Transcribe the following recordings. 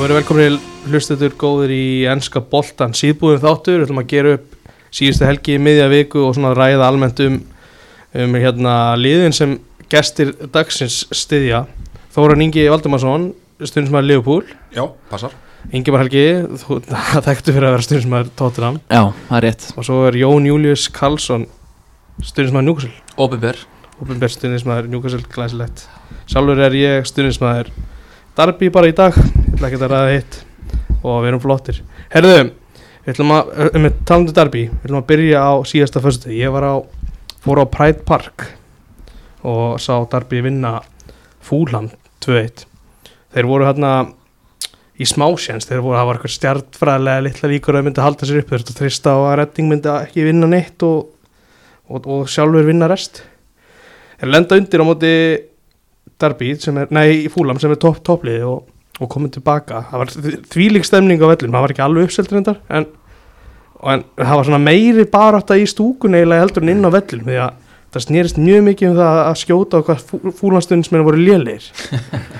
Þú verður velkomin hlustetur góður í ennska boltan síðbúðum þáttur, við ætlum að gera upp síðustu helgi í miðja viku og svona ræða almennt um, um hérna liðin sem gestir dagsins styðja. Þóran Ingi Valdimarsson, stundismæður Leopold Já, passar. Ingemar Helgi, þú þekktu fyrir að vera stundismæður Tottenham. Já, það er rétt. Og svo er Jón Július Karlsson stundismæður Newcastle. Óbyrber Opinberð stundismæður Newcastle glæsilegt. Sjálfur er ég stundismæður Darby bara í dag, ég ætla ekki að ræða hitt. Og við erum flottir. Herðu, við ætlum að, um með talandu Darby við ætlum að byrja á síðasta föstu ég var á, fór á Pride Park og sá Darby vinna Fúlam 2-1 þeir voru hérna í smásjans, þeir voru, það var eitthvað stjartfræðilega litla líkur að myndi halda sér upp. Þeir trista á að Redding myndi ekki vinna neitt og, og, og sjálfur vinna rest. Þeir lenda undir á móti Darby, sem er, nei, Fúlam sem er topp topplið og, og komið tilbaka. Það var þvílík stemning á vellum það var ekki alveg uppselt reyndar en, en það var svona meiri barátta í stúkun eiginlega heldur en inn á vellum því að það snýrist mjög mikið um það að skjóta á hvað fúlanstundismenn voru lélir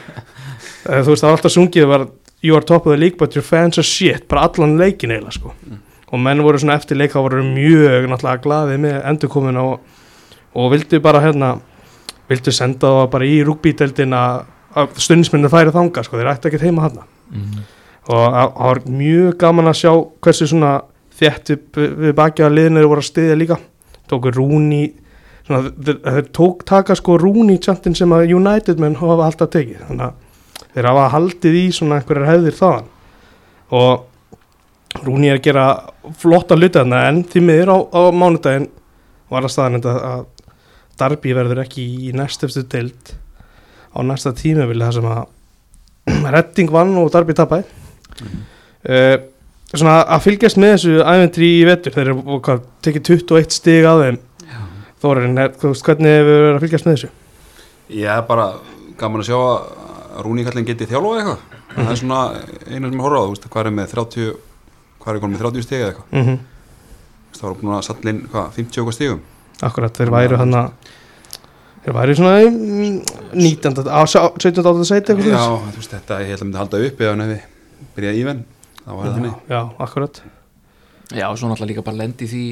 þú veist það var alltaf sungið var you are top of the league but your fans are shit. Bara allan leikin eiginlega sko. Mm. og menn voru svona eftir leika voru mjög náttúrulega glaðið með endurkomuna og, og vildu bara hérna vildu senda það bara í rúkbíteldina að stundismennu færi þanga sko, þeir ætti ekkert heima hann mm. og það var mjög gaman að sjá hversu svona þétt við, við baki að liðinu voru að stiðja líka. Tóku Rúni svona, þeir, tók taka sko Rúni tjantin sem að United menn hafa alltaf tekið. Þannig að þeir hafa haldið í svona einhverjar hefðir þaðan. Og Rúni er að gera flotta þarna en því miður á, á mánudaginn var að staðan þetta að Darby verður ekki í næstöfstu deild á næsta tímavili þar sem að Redding vann og Darby tapæði uh, svona að fylgjast með þessu æventri í vetur þeir eru hvað, tekið 21 stig að þeim. Þórin, hvernig hefur verið að fylgjast með þessu? Ég er bara gaman að sjá að Rúni kallin geti þjálfað eitthvað. Það er svona einu sem ég horfa á, hvað er með 30 hvað er konum með 30 stig eða eitthvað? Mm -hmm. Það var búin að sallin, hvað, 50 okkar stigum? Akkurat, þeir væru hann að þeir væru svona í, mm, 19. á 17. átta seti eitthvað Já, þú veist, þetta ég held að myndi halda upp eða hann hefði byrjað ívenn Það var það þannig Já, akkurat Já, og svo náttúrulega líka bara lendi því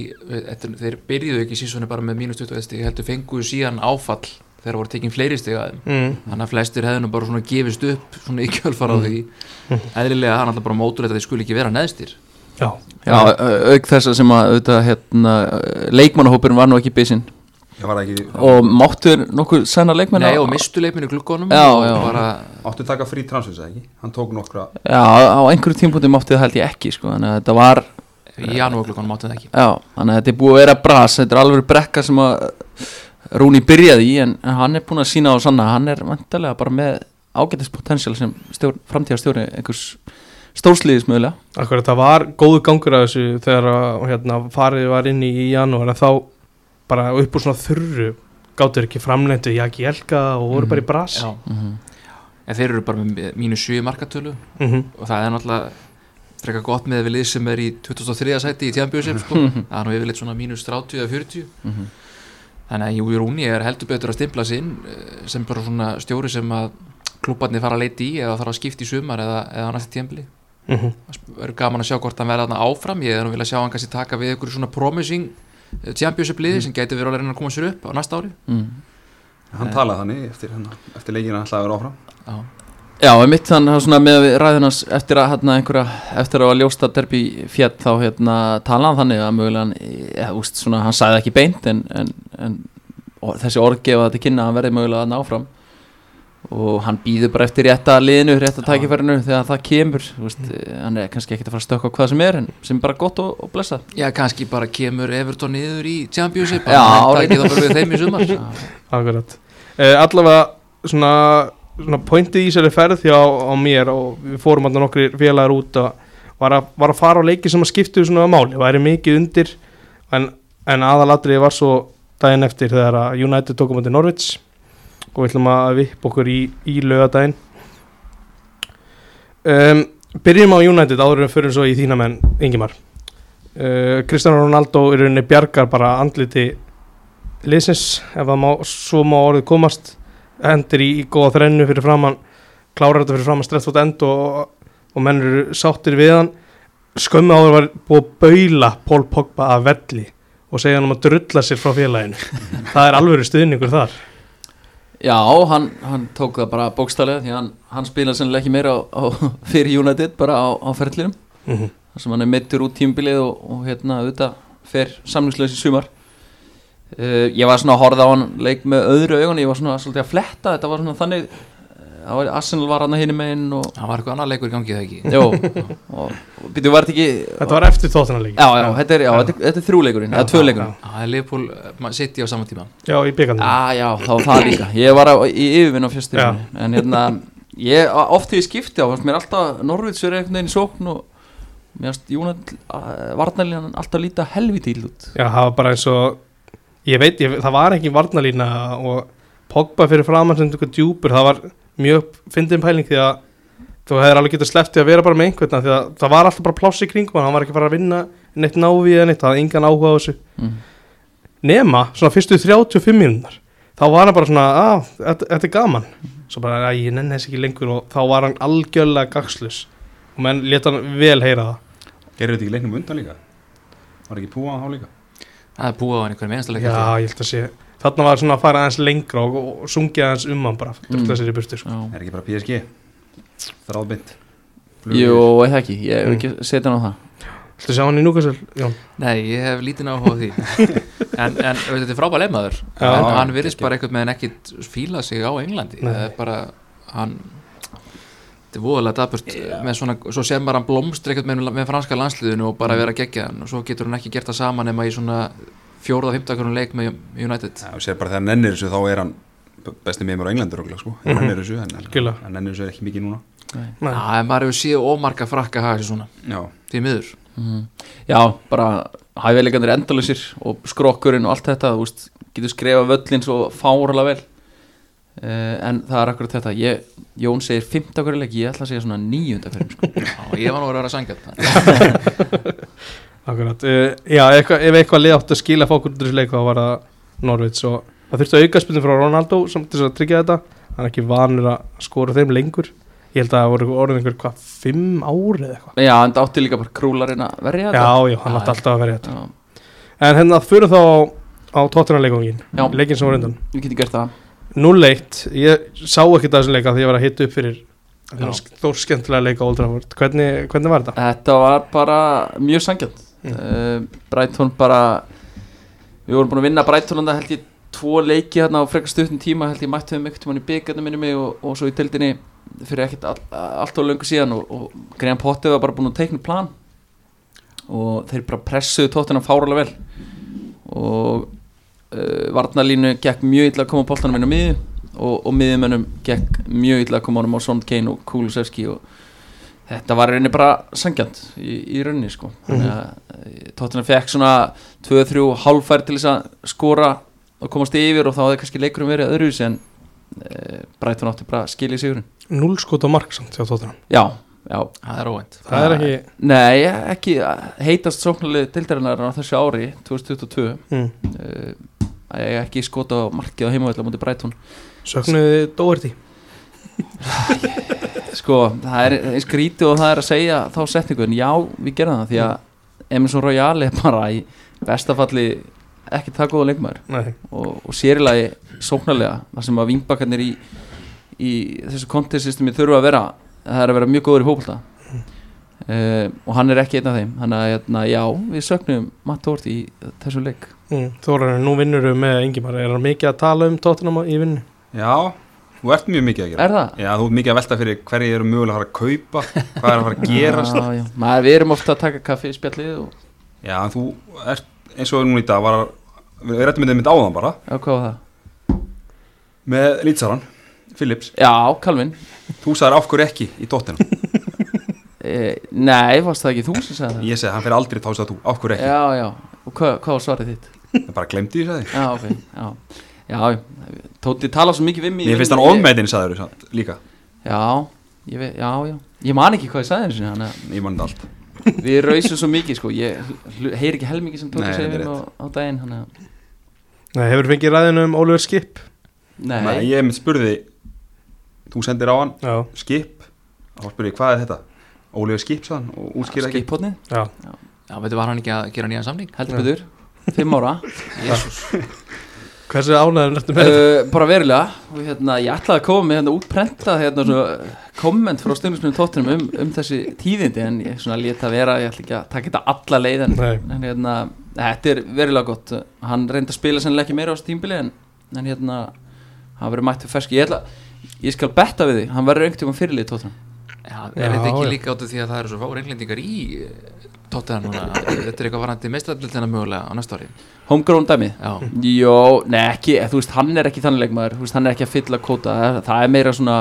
eftir, þeir byrjuðu ekki sísoni bara með mínus 20 stig, heldur fenguðu síðan áfall þegar voru tekin fleiri stig að þeim mm. þannig að flestir hefðu nú bara svona gefist upp svona í kjölfar á Mm. því eðlilega hann alltaf bara mótur þetta þeir skuli ekki vera neðstir Já, Já, au- auk þess að sem að auðvitað, hérna, leikmannahópurinn var nú ekki var ekki, og máttur nokkuð senna leikmann Nei, og mistu og já. bara, áttu taka frí transfers eða ekki? Hann tók nokkra Já, á einhverju tímpúti mátti það held ég ekki sko, þannig að þetta var í janúar glukkonum máttu það ekki. Já, þannig að þetta er búið að vera bras þetta er alveg brekka sem að Rúni byrjaði í en, en hann er búin að sína á sanna, hann er vantarlega bara með ágætis potensial sem stjórn, framtíðarstjóri einhvers stórsliðismöðulega akkurat það var góðu gangur að þessu þegar að, hérna, farið var inn í í janúar en þá bara upp úr svona þurru gáttur ekki framlendu Jaki Elka og voru Mhm. bara í bras mm en þeir eru bara með mínus 7 markatölu Mhm. og það er náttúrulega frekar gott með við lið sem er í 2003. sæti í tjambjóðsef sko. það er nú yfirleitt svona mínus 30 eða 40 þannig að Júi Rúni er heldur betur að stimpla sig inn eh, sem bara svona stjóri sem að klúbarnir fara að leita í eða þarf að skipta í sumar eða, eða á næsta tjambli Mhm. það er gaman að sjá hvort hann verða þarna áfram ég er nú vilja sjá hann kannski taka við ykkur svona promising championship liði sem gæti verið að reyna að koma sér upp á næsta ári. Hann Nei. talaði þannig eftir, hérna, eftir leikina alltaf að vera áfram. Já, Já, mitt þannig að svona með ræðunars eftir að hérna einhverja, eftir að ljósta derbi fjall þá hérna talaði hann þannig að mögulega, ja, úst, svona, hann sagði ekki beint en, en, en og þessi orð gefa þetta kynna að hann verði mögulega að ná fram og hann býður bara eftir rétta liðinu, rétta Já. tækifærinu þegar það kemur, úst, hann er kannski ekkert að fara að stökka á hvað sem er en sem er bara gott og, og blessa Já kannski bara kemur Everton niður í championship Já, sumar. Akkurat. Uh, Allavega svona, svona pointið í sér ferð hjá á mér og við fórum alltaf nokkri félagar út að var, að var að fara á leiki sem að skiptu svona máli, væri mikið undir en, en aðalatriði var svo daginn eftir þegar að United tókum undir Norwich og við ætlum að vipp okkur í, í lögadaginn um, Byrjum á United áður en fyrir svo í þína menn Ingimar. Uh, Cristiano Ronaldo í rauninni bjargar bara andliti liðsins ef það má, svo má orðið komast. Endur í, í góða þrennu fyrir framann klárar þetta fyrir framann Stretford End og og menn eru sáttir við hann. Skömmu áður var búið að baula Pól Pogba að velli og segja hann um að drulla sér frá félaginu. Það er alveg stuðningur þar Já, hann, hann tók það bara bókstallega því hann, hann spilaði sennilega ekki meira á, á, fyrir United bara á, á ferðlinum mm -hmm. þar sem hann er meittur út tímbilið og, og hérna auðvitað fer samlingslaus í sumar uh, ég var svona að horfa á hann leik með öðru augun, ég var svona svolítið að fletta þetta var svona þannig Arsenal var hann að hinni meginn og, Það var eitthvað annar leikur í gangi það ekki? Jó, og, og býttu var þetta ekki þetta var eftir tóttunarleiki já, já, þetta er, já, þetta er, þetta er þrjúleikurinn, eða tvöleikurinn Það er Liverpool uh, City á saman tíma já, í byggandum Já, já, þá var það líka. Ég var á, í yfirvinn á Já. fjöstum En hérna, ég, oft þegar ég skipti á Mér alltaf, Norvíts er einhvern veginn í sókn Og mér fannst Jónat Varnarlínan alltaf líta helviti illa út. Já, það var bara eins og ég veit, ég, það var ekki varnalína og Pogba fyrir framann sem einhver djúpur, það var mjög fyndin pæling því að þú hefur alveg getað sleppt í að vera bara með einhvern því að það var alltaf bara pláss í kringum hann, hann var ekki að fara að vinna neitt návi eða neitt það hafði engan áhuga á þessu mm. nema, svona fyrstu 35 mínúnar þá var hann bara svona, að, þetta, þetta er gaman svo bara, að ég nenni þess ekki lengur og þá var hann algjörlega gagslus og menn leta hann vel heyra það Gerir þetta ekki leiknum undan líka? Var ekki púa á líka? Það er búið á hann einhverjum einasta leik Já, ég held að sé Þarna var svona að fara aðeins lengra og, og sungið aðeins um hann bara Mm. mm. sér í burtu sko. Er ekki bara PSG? Þráðbind Jú, eða ekki, ég hef ekki setja hann á það Viltu sjá hann í Núkasel? Jón Nei, ég hef lítinn áhuga á því En, en veit, þetta er frábæð leifmaður Já. En hann virðist bara einhvern veginn ekkit fíla sig á Englandi Nei. Það er bara, hann Þetta er voðalega daburt með svona, svo sem bara hann blómstri einhvern veginn með franska landsliðinu og bara vera geggjaðan og svo getur hann ekki gert það saman nema í svona fjórða, fymta leik með United Já, og sér bara þegar hann nennir þessu þá er hann besti meðmur á Englandur okkur, sko. Hann Mhm. nennir þessu, hann nennir þessu ekki mikið núna. Nei. Já, en maður hefur séð ómarga frakka hafa þessi svona, Já, því miður mm. Já, bara hæfileikandir endalusir og skrokkurinn og allt þetta Þú veist, getur skrifa völlin svo fáralega vel uh, En það er akkurat þetta ég, Jón segir 15 hverju leik, ég ætla að segja svona 9 hverju sko. Já, ég var nú að vera sangjart Akkurat. Uh, Já, eitthva, ef eitthvað lið átt að skila fókur úr þessu leik þá var það Norvits og það þurfti auka spilnum frá Ronaldo sem til að tryggja þetta. Hann er ekki vanur að skora þeim lengur. Ég held að það voru orðin einhver hvað, fimm ári eða eitthvað? Já, það átti líka bara krúlarinn að verja þetta. Já, já, hann átti alltaf að verja þetta. Já, En hérna fyrir þá á tóttunarleikungin Já. Leikin sem var undan. Við getum gert það. 0-1, ég sá ekki þessum leika því ég var að hitta upp fyrir þór skemmtilega leika á Old Trafford. Hvernig, hvernig var þetta? Þetta var bara mjög sangjant Mm. uh, Brighton bara Við vorum búin að vinna Brighton held ég tvo leiki hérna á frekar stuttum tíma held ég mættu þeim ekkert mann í byggarnir minni og, og svo í tildinni fyrir ekkert all, allt og löngu síðan og, og Graham Potter var bara búin að teikna plan og þeir bara pressuðu tóttina fáralega vel og uh, varnalínu gekk mjög illa að koma bóltanum inn á miðju og, og miðjumönnum gekk mjög illa að koma á Son Kane og Kulusevski og þetta var í rauninni bara sangjant í, í rauninni sko. Þannig að tóttina fekk svona 2-3 hálfær til þess að skora og komast yfir og þá hefði kannski leikurum verið öðruvísi en e, Brighton átti bara að skilja sigurinn. 0 skot á mark samt hjá tóttunum já, já, Það er óvænt. Það er ekki nei, ekki heitast sóknarlið dildarinnar á þessu ári 2022 mm. ég ekki skota á markið á heimavöld á múti Brighton. Söknuði Doherty sko, það er eins grítið og það er að segja þá setningu, en já, við gerum það því að Emerson Royale er bara í bestafalli ekki það góða leikmaður. Nei, og, og sérilagi sóknarlega þar sem að vingbakkarnir í, í þessu kontestsystemi þurfa að vera það er að vera mjög góður í fókbalta uh, og hann er ekki einn af þeim. Þannig að hérna, já, við sögnum Matt Doherty í þessu leik. Mm. Þóran, nú vinnur við með Ingimar. Er hann mikið að tala um tóttunum í vinnu? já, þú ert mjög mikið að gera. Er það? Já, þú ert mikið að velta fyrir hverju eru mögulega að fara að kaupa hvað er að fara að gerast Já, já. Maður, við erum ofta að taka kaffi í spjallið og Já, en þú ert eins og núna í dag var að við með þeim mynd áðan bara. Já, hvað var það? með lýtsaran, Philips. Já, Calvin. Þú sagðir af hverju ekki? í dóttina e, Nei, varst það ekki þú sem sagði það? ég segi, hann fyrir aldrei þá sagði þú, af hverju ekki? Já, já, og hvað, hvað var svarið þitt? Já, Tóti tala svo mikið við mig. Mér finnst hann ofmetin, sagður þú líka. Já, ég veit, já, já. Ég man ekki hvað ég sagði eins og þannig að ég mann þetta allt. Við rausum svo mikið sko. Ég heyri ekki helmingi sem Tóti segir við á, daginn Þannig að, Nei, hefur fengið ræðinu um Oliver Skip? Nei, Nei, ég mynd spurði þú sendir á hann, Já, skip? Og spurði, hvað er þetta? Ólíður Skipsaðan og útskýra ekki. Skipotni, Já, Já, veitum, var hann ekki að gera nýjan samning? heldur betur. Fimm ára. Jésús hversu ánæður ertu með þetta? uh, bara verulega. Og hérna, ég ætlaði að koma með hérna útprentað hérna svona komment frá stundismunum tóttunum um, um þessi tíðindi en ég svona leta vera, ég ætla ekki að taka þetta alla leið en, en hérna, þetta er verulega gott. Hann reyndi að spila sennilega ekki meira á þessu tímbili en, en hérna, hann verður mættið ferski, ég ætla ég skal betta við því, hann verður einhvern tíma fyrirlið tóttunum Já, er þetta ekki já. líka áttu því að það eru svo fáur englendingar í tóttiðan núna? Þetta er eitthvað varandi meistardildina mögulega á næsta ári homegrown dæmið Já, Jó, nei ekki, þú veist, hann er ekki þannig leikmaður, þú veist, hann er ekki að fylla kóta, það, það er meira svona,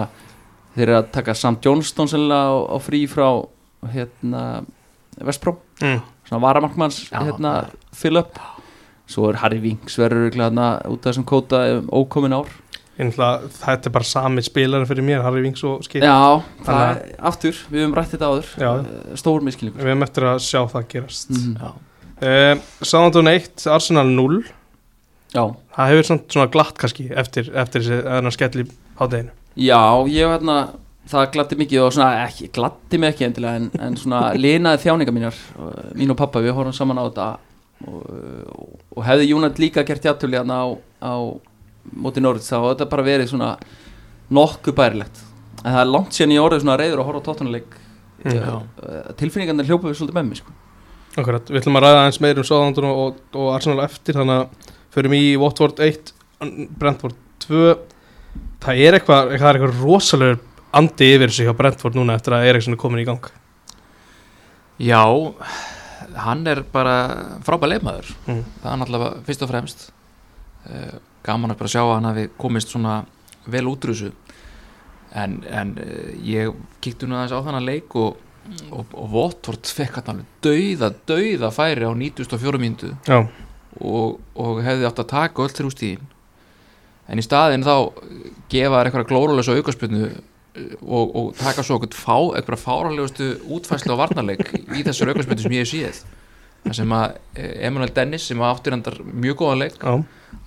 þeir eru að taka Sam Johnston sennilega á, á frí frá, hérna, Vestbró, Mm. svona varamarkmanns, hérna, fill up, svo er Harry Winks verður örugglega þarna út af þessum kóta um ókomin ár. Náttúrulega, þetta er bara sami spilari fyrir mér, Harry Winks og Skip. Já, það er, aftur, við höfum rætt þetta áður, Já. eh, stór miskilningur. Við hefum eftir að sjá það gerast. Mm. Uh, Southampton 1, Arsenal 0 Já, Það hefur svona, svona glatt kannski eftir, eftir þessi skell í hádeginu. Já, ég hérna það gladdi mikið og svona ekki, gladdi mig ekki endilega en, en svona linaði þjáningar mínar uh, mín og pappa, við horfum saman á þetta. Og, og, og hefði Júnat líka gert játtöfli hérna á, á móti Norrits þá þetta bara verið svona nokkuð bærilegt en það er langt síðan ég orðið svona reyður að horfa á tóttunuleik Mm. uh, tilfinningarnir hljópaði svolítið með mig sko. Akkurat, við ætlum að ræða eins meir um Southampton og, og Arsenal eftir þannig að förum í Watford 1 Brentford 2 Það er eitthvað, það er eitthvað rosalegur andi yfir sig hjá Brentford núna eftir að Eriksson er komin í gang já hann er bara frábæð leifmaður Mm. það er náttúrulega fyrst og fremst uh, gaman að bara sjá að hann hafi komist svona vel út úr þessu. En, en uh, ég kíkti nú aðeins á þannig leik og, og, og Watford fekk hann alveg dauða, dauða færi á 94 mínútu Já, og, og hefði átt að taka öll þrjú stíðin en í staðin þá gefa þær eitthvað glórulösa aukarspilnu og, og taka svo eitthvað, fá, eitthvað fáralegustu útfæslu á varnarleik í þessar aukarspilnu sem ég hef séð. Það sem að eh, Emanuel Dennis sem áttir hendar mjög góðan leik já,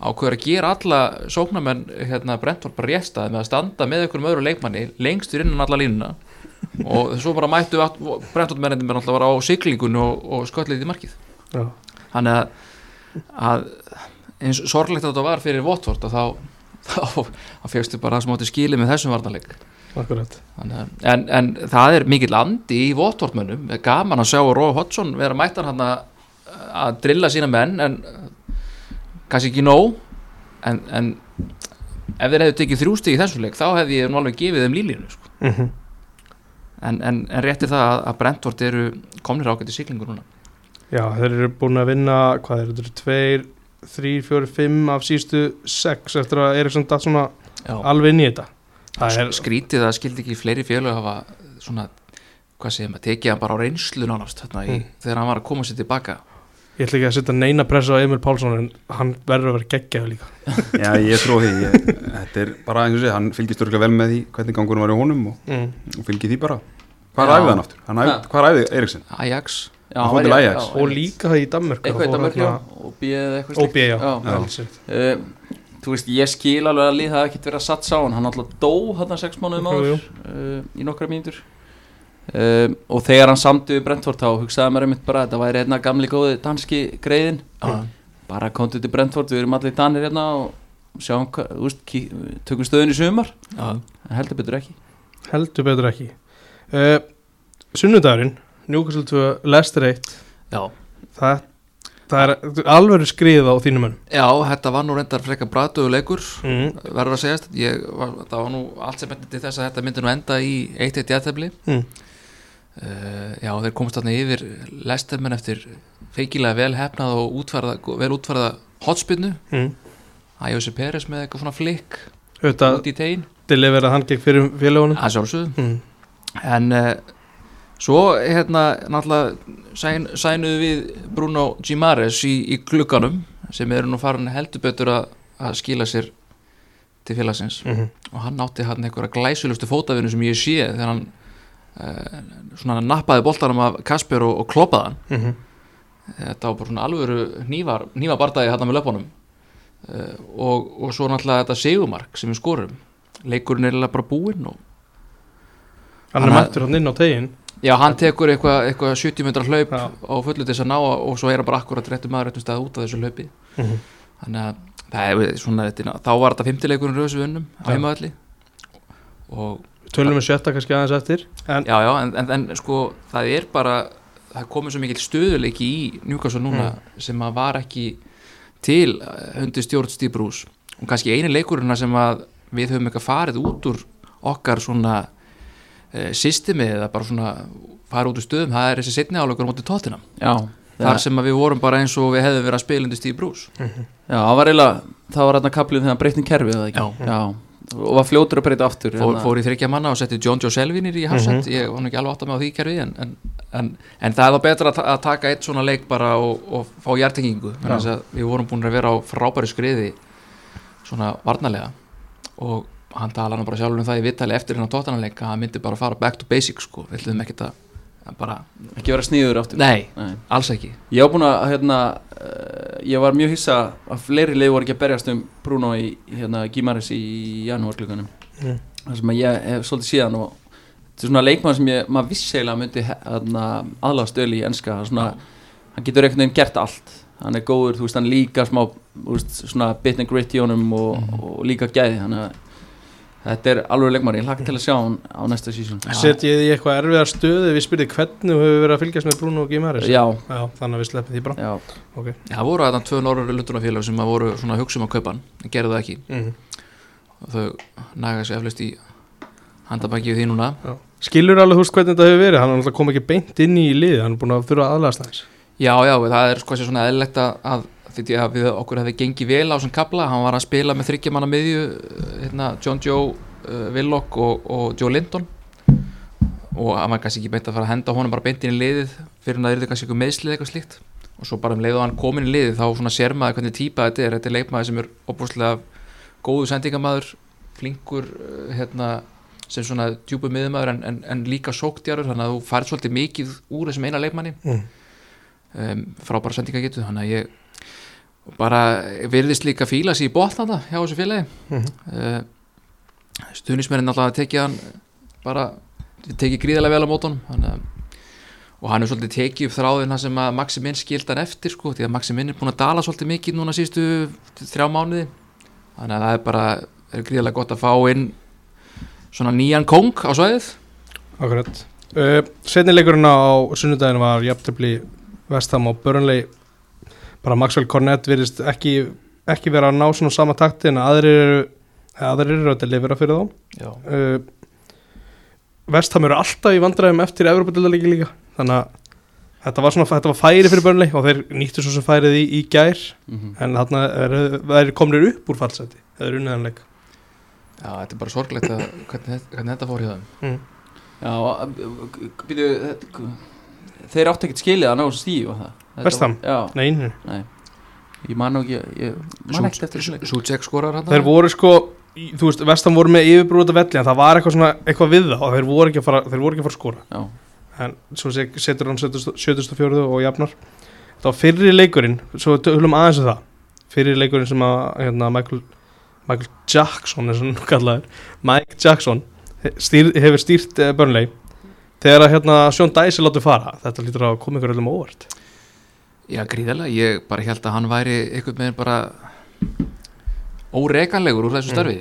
ákveður að gera alla sóknarmenn hérna Brentford bara réttstað með að standa með einhverjum öðru leikmanni lengstur innan alla línuna. Og svo bara mættu Brentford mennindin bara alltaf bara á siglingun og, og sköllið í markið. Já, þannig að, að eins sorglegt að þetta var fyrir að þá þá, þá fegstu bara átti skilið með þessum að- en, en það er mikill andi í Watford mönnum, gaman að sjá Rói Hodgson vera mættan hann að, að drilla sína menn en kannski ekki nóg en, en ef þeir hefðu tekið þrjústig í þessum leik þá hefði ég nú alveg gefið þeim lílínu sko. mm en, en, en rétti það að, að Brentford eru komnir ágætt í siglingu núna Já, þeir eru búin að vinna, hvað er þetta, tveir, þrýr, fjóri, fimm af síðustu sex eftir að Eriksson datt svona Já. alveg inn í þetta Það er, skrítið að skildi ekki fleiri félög hafa svona, hvað segir maður, tekið hann bara á reynslu nánast þarna í, Mm. þegar hann var að koma sér tilbaka ég ætla ekki að setja neina pressa á Emil Pálsson en hann verður að vera geggjaður líka Já, ég trú því ég, Þetta er bara eins og sé, hann fylgist örgulega vel með því hvernig gangunum var í honum og, mm. og fylgir því bara Hvað Já. æfði hann aftur? Hann æfði, hvað æfði Eriksen? Ajax Já, Hann fór til Ajax. já, Og líka það í Danmörk eitthvað í Danmörk, já, og bíðið eitthvað OB, já, Já. vel sér. Uh, þú veist, ég skil alveg að lið það ekkert verið að satsa á hann, hann alltaf dó hann sex mánuðum áður uh, í nokkra mínútur uh, og þegar hann samti við Brentford þá hugsaði maður einmitt bara að þetta væri hérna gamli góði danski greiðin Já. bara komdu til Brentford, við erum allir danir hérna og sjáum kí- tökum stöðun í sumar, Já. en heldur betur ekki heldur betur ekki uh, Sunnudagurinn, Newcastle 2, Leicester 1 Já. það, það er alveg skrið á þínum önum Já, þetta var nú reyndar frekar bratuðu leikur mm. verður að segjast ég, var, það var nú allt sem bendi til þess að þetta myndi nú enda í 1-1 jættefli Mm. Uh, Já, þeir komast þarna yfir lestarmenn eftir feikilega vel hefnað og útfarða, vel útfarða hotspinnu, Mm. Æjósi Peres með eitthvað svona flikk auðvitað út í tegin, deliverað hann gegn fyrir félagunum að sjálfsögðu. Mm. en uh, svo hérna náttúrulega sæn, sænuðu við Bruno Gimares í, í glugganum sem eru nú farin heldur betur að, að skila sér til félagsins. Mm og hann átti hann einhverja glæsulustu fótavinu sem ég sé þegar hann svona nappaði boltanum af Kasper og, og kloppaði hann. -hmm. þetta var bara svona alvöru hnífar, hnífabardagi hann með löpunum uh, og, og svo náttúrulega þetta segumark sem við skorum. Leikurinn er bara búinn og hann er mættur hann inn á tegin Já, hann tekur eitthvað eitthva 70 metrar hlaup Já. á fullu til þess að ná og svo er hann bara akkurat réttum maður réttum stað út af þessu hlaupi. Mhm. þannig að það er svona, þetta, þá var þetta fymtileikurinn unnum á heimaðalli og Tölum við sjötta kannski aðeins eftir? En já, já, en, en, en sko það er bara, það komið svo mikil stöðuleiki í Newcastle núna sem að var ekki til eh, undir stjórn Steve Bruce. Og kannski eini leikurinn sem að við höfum eitthvað farið út úr okkar svona e, systemi eða bara svona farið út úr stöðum, það er þessi setni áleikur á móti tóttina Já, þar sem að við vorum bara eins og við hefðum verið að spila undir Steve Bruce. Já, það var eiginlega, það var hérna kaplið þegar hann breytni kerfið eða ekki? Já. Og var fljótur að breyta aftur fór, hérna. fór í þryggja manna og setti John Joe Selvinir í hafsend ég var ekki alveg átt að með á því kerfi en, en, en, en það er þá betra að, að taka eitt svona leik bara og, og fá hjartengingu þannig að við vorum búin að vera á frábæri skriði svona varnarlega. Og hann tala nú bara sjálfur um það í vittali eftir hennar tóttanarleik að hann myndi bara fara back to basics sko, við ætlum að að bara, Ekki vera sníður aftur? Nei, Nei. alls ekki. Ég var búin að, hérna, uh, ég var mjög hissa að fleiri leið voru ekki að berjast um Bruno í, hérna, Gimaris í janúarklökunum Mm. Það sem að ég hef svolítið síðan og þetta er svona leikmann sem ég, maður vissilega myndi hérna, aðlaga stöli í enska. Svona, hann getur einhvern veginn gert allt. Hann er góður, þú veist, hann er líka smá þú veist, svona bit and grit í honum og, og líka gæði, þannig að þetta er alveg leikmann, ég hlakka til að sjá hann á næsta sísón setjið í eitthvað erfiðar stöðu? Við spyrðið hvernig þú hefur verið að fylgjast með Bruno og Gimaris Já, Já, þannig að við sleppum því bara. Já, okay. það voru að þann tvö norður lundunafélag sem að voru svona að hugsa um að kaupa hann en gerðu það ekki. Mm og þau naga sig eflaust í handabækið því núna. Skilur alveg veist hvernig þetta hefur verið? Hann er kom ekki beint inn í liði Hann er búin að þurfa að því að við okkur hefði gengið vel á þessum kabla, hann var að spila með þryggja manna miðju, hérna, John Joe uh, Willock og, og Joe Linton. Og hann var kannski ekki beint að fara að henda honum bara beint inn í liðið fyrir hann að það er kannski eitthvað meðslið eitthvað slíkt. Og svo bara um leið og hann komin í liðið þá svona sér maður hvernig típa þetta er, þetta er leikmaður sem er opbúrslega góðu sendingamæður flinkur uh, hérna, sem svona djúbu miðumæður en, en, en líka sóktjarur þannig að þú færð svolítið mikið úr þessum eina leikmanni. Mm. um, frábæra sendinga getur þannig að ég bara virðist líka fíla sér í bóttanda hjá þessu félagi. Mm uh, stuðnismennin alltaf að tekið hann bara tekið gríðarlega vel á mótunum að og hann er svolítið tekið upp þráðina sem að Maxi Minn skild hann eftir sko því að Maxi Minn er búin að dala svolítið mikið núna síðustu þrjá mánuði. Þannig að það er bara er gríðarlega gott að fá inn svona nýjan kong á svæðið. Akkurat. Uh, Setni leikurinn á sunnudaginu var jafntöfli Vestham og Burnley bara Maxwell Cornett virðist ekki, ekki vera að ná svona sama takti en aðrir eru aðrir eru að delivera fyrir þá Já. uh, Vestham eru alltaf í vandræðum eftir Evropadildalíki líka þannig að þetta var, svona, þetta var færi fyrir Burnley og þeir nýttu svo sem færið í, í gær mhm en þarna eru er komnir upp úr fallseti eða er unnæðanleik Já, þetta er bara sorglegt að hvernig, þetta- hvernig þetta fór hjá þeim mm. Já, býtu Þeir áttu ekkert skilið að ná þessu stíu Ham? var- Já, Nei, nei. nei. Ég man ekki, ég man ekkert eftir þessu leik. Sútsek skorar hann þeir voru sko þú veist, Vestham voru með yfirbrúta velli en það var eitthvað svona, eitthvað við það og þeir voru ekki að fara, þeir voru ekki að fara skora. Já, en svo se- setur hann 74 og jafnar. Það var fyrri leikurinn, svo tölum aðeins um það. Fyrri leikurinn sem að hérna, Michael, Michael Jackson er Mike Jackson stýr, hefur stýrt uh, Burnley þegar að hérna, Dice er látið fara, þetta lítur að koma ykkur öllum á óvart. Já, gríðarlega, ég bara held að hann væri einhvern veginn bara óreganlegur úr þessu starfi.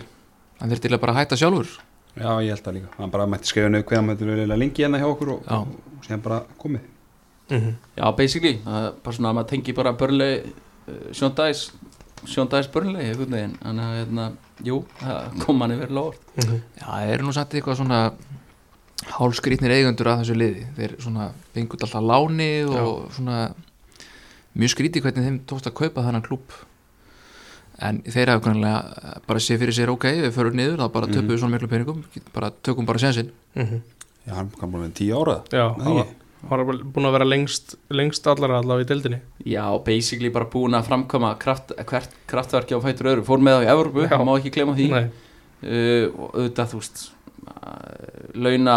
Hann þurfti að bara hætta sjálfur. Já, ég held það líka, hann bara mætti skrifa nefn hvað hann mætti verið lengi hérna hjá okkur og, Já. og síðan bara komið. Mm -hmm. já basically. Það er bara svona að maður tengi bara börnlegi uh, Sean Dice Sean Dice börnlegi, einhvern veginn. Þannig að, hérna, jú, það kom manni verið lórt Já, það eru nú samt eitthvað svona hálskrýtnir eigundur að þessu liði. Þeir svona fengut alltaf láni og svona mjög skrítið hvernig þeim tókst að kaupa þennan klúb en þeir hafa kannilega bara sé fyrir sér ok, við förum niður, þá bara töpum við svona miklu peningum bara tökum bara sensinn Já, hann kom bara með tíu ára. Já, hann var, hann var búin að vera lengst, lengst allara allavega í deildinni. Já, basically bara búin að framkvæma kraft, hvert kraftverki á fætur öðru. Fór með þá í Evropu, Já. það má ekki glema því. Nei, uh, og auðvitað þú veist launa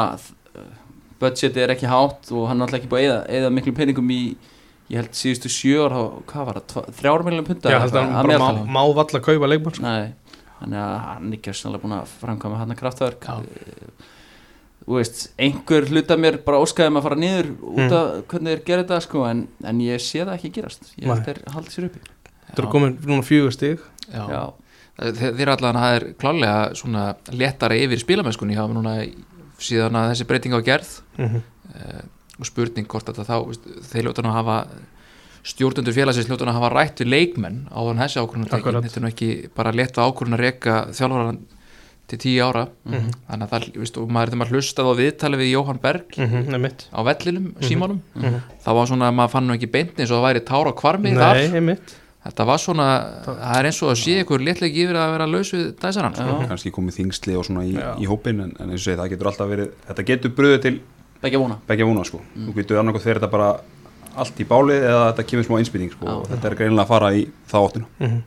budgeti er ekki hátt og hann er alltaf ekki búið að eða, miklu peningum í ég held síðustu þá, hvað var það, tva- þrjár miljonum punta að má, má valla að kaupa leikmann sko. Þannig að hann er ekki sannlega búin að framkvæma hann kraftverk. Uh, þú veist, einhver hluta mér bara óskaði um að fara niður út Mm. af hvernig þeir gera þetta sko, en, en ég sé það ekki gerast. Ég held þeir haldi sér uppi. Þetta eru komin núna fjögur stig Já. Já, Þe- Þeir allan að það er klálega svona léttara yfir spilamennskunni hafa núna síðan að þessi breyting á gerð mm uh, og spurning hvort þetta þá þeir ljóta nú að hafa stjórnundur félagsins ljóta nú að hafa rætt við leikmenn á þann þessi ákvörðun Akkurat. þetta er nú ekki bara létta ákvörðun að reka þjálfaran til tíu ára Mhm. þannig að það, veist, og maður er þegar maður hlustað á viðtali við Jóhann Berg -hmm. Einmitt á vellinum, símanum Mhm. það var svona að maður fann nú ekki beint eins og það væri tára kvarmi Nei, þar þetta var svona, það er eins og að sé ykkur léttlegi yfir að vera laus við dæsarann sko. Já. kannski komið þingsli og svona í, í hópin en, en eins og segi, það getur alltaf verið þetta getur bröðið til begja vona sko. þú getur annarkoð fyrir þetta bara allt í bálið eða þetta kemur smá innspýting sko. Og þetta er greinilega að fara í það áttuna Mhm.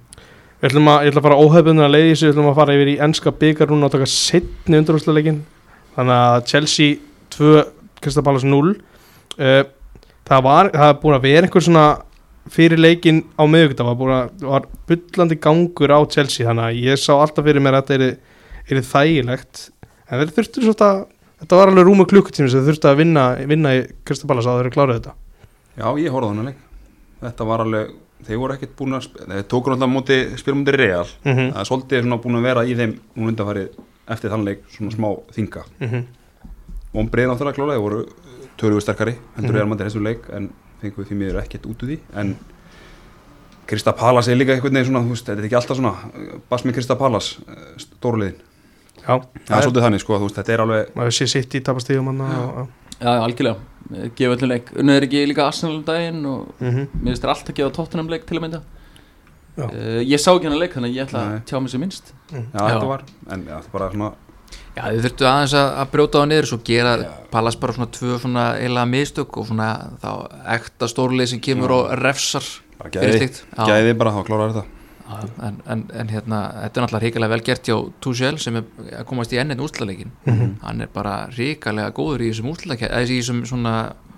Við ætlum að, að fara óhefbundin að leiði þessu, við ætlum að fara yfir í ennska byggar núna og taka setni undarúsleikin þannig að Chelsea 2, Krista Pallas 0 uh, það var, það er búin að vera einhver svona fyrir leikin á miðvíkudag var að, var bullandi gangur á Chelsea þannig að ég sá alltaf fyrir mér að þetta er, er þægilegt. En þeir þurftu svona þetta var alveg rúmu klukkutími sem þeir þurftu að vinna, vinna í Krista Pallas að þeir eru klárið þetta. Já, ég horfði á þannig leik. Þetta var alveg, þeir voru ekkert búin að Þeir tókur alltaf móti, spilum móti real. Mm Það er svolítið búin að vera í þeim Nú undanfarið eftir þann leik Svona smá þinga. -hmm. Vombriðin náttúrulega klálega, þeir voru tölugu sterkari Heldur Mhm. real mættir þessu leik En fengu því miður ekkert út úr því En Krista Palas er líka einhvern veginn svona þú veist, Þetta er ekki alltaf svona Bas með Krista Palas, stóruliðin Já, Það er svolítið þannig, sko, þú veist, þetta er alveg maður sé sitt í tapastíðum hann Já, já, algjörlega, gefa öllum leik Unnið er ekki líka Arsenal um daginn og mm -hmm. mér finnst þér allt að gefa tóttunum leik til að mynda Já. uh, Ég sá ekki hennar leik þannig að ég ætla Nei. að tjá mig sem minnst Já, Já. þetta var En já, þetta er bara svona Já, þið þurftu aðeins að, að brjóta á niður svo gera. Pallas bara svona tvö svona eiginlega mistök og svona þá ekta stórlið sem kemur Já. og refsar Bara gæði, gæði bara, þá klárar þetta en, en, en hérna, þetta er náttúrulega ríkalega vel gert hjá Tuchel sem er að komast í ennin úrslaleikin Mhm. hann er bara ríkalega góður í þessum úrslaleikin eða í þessum svona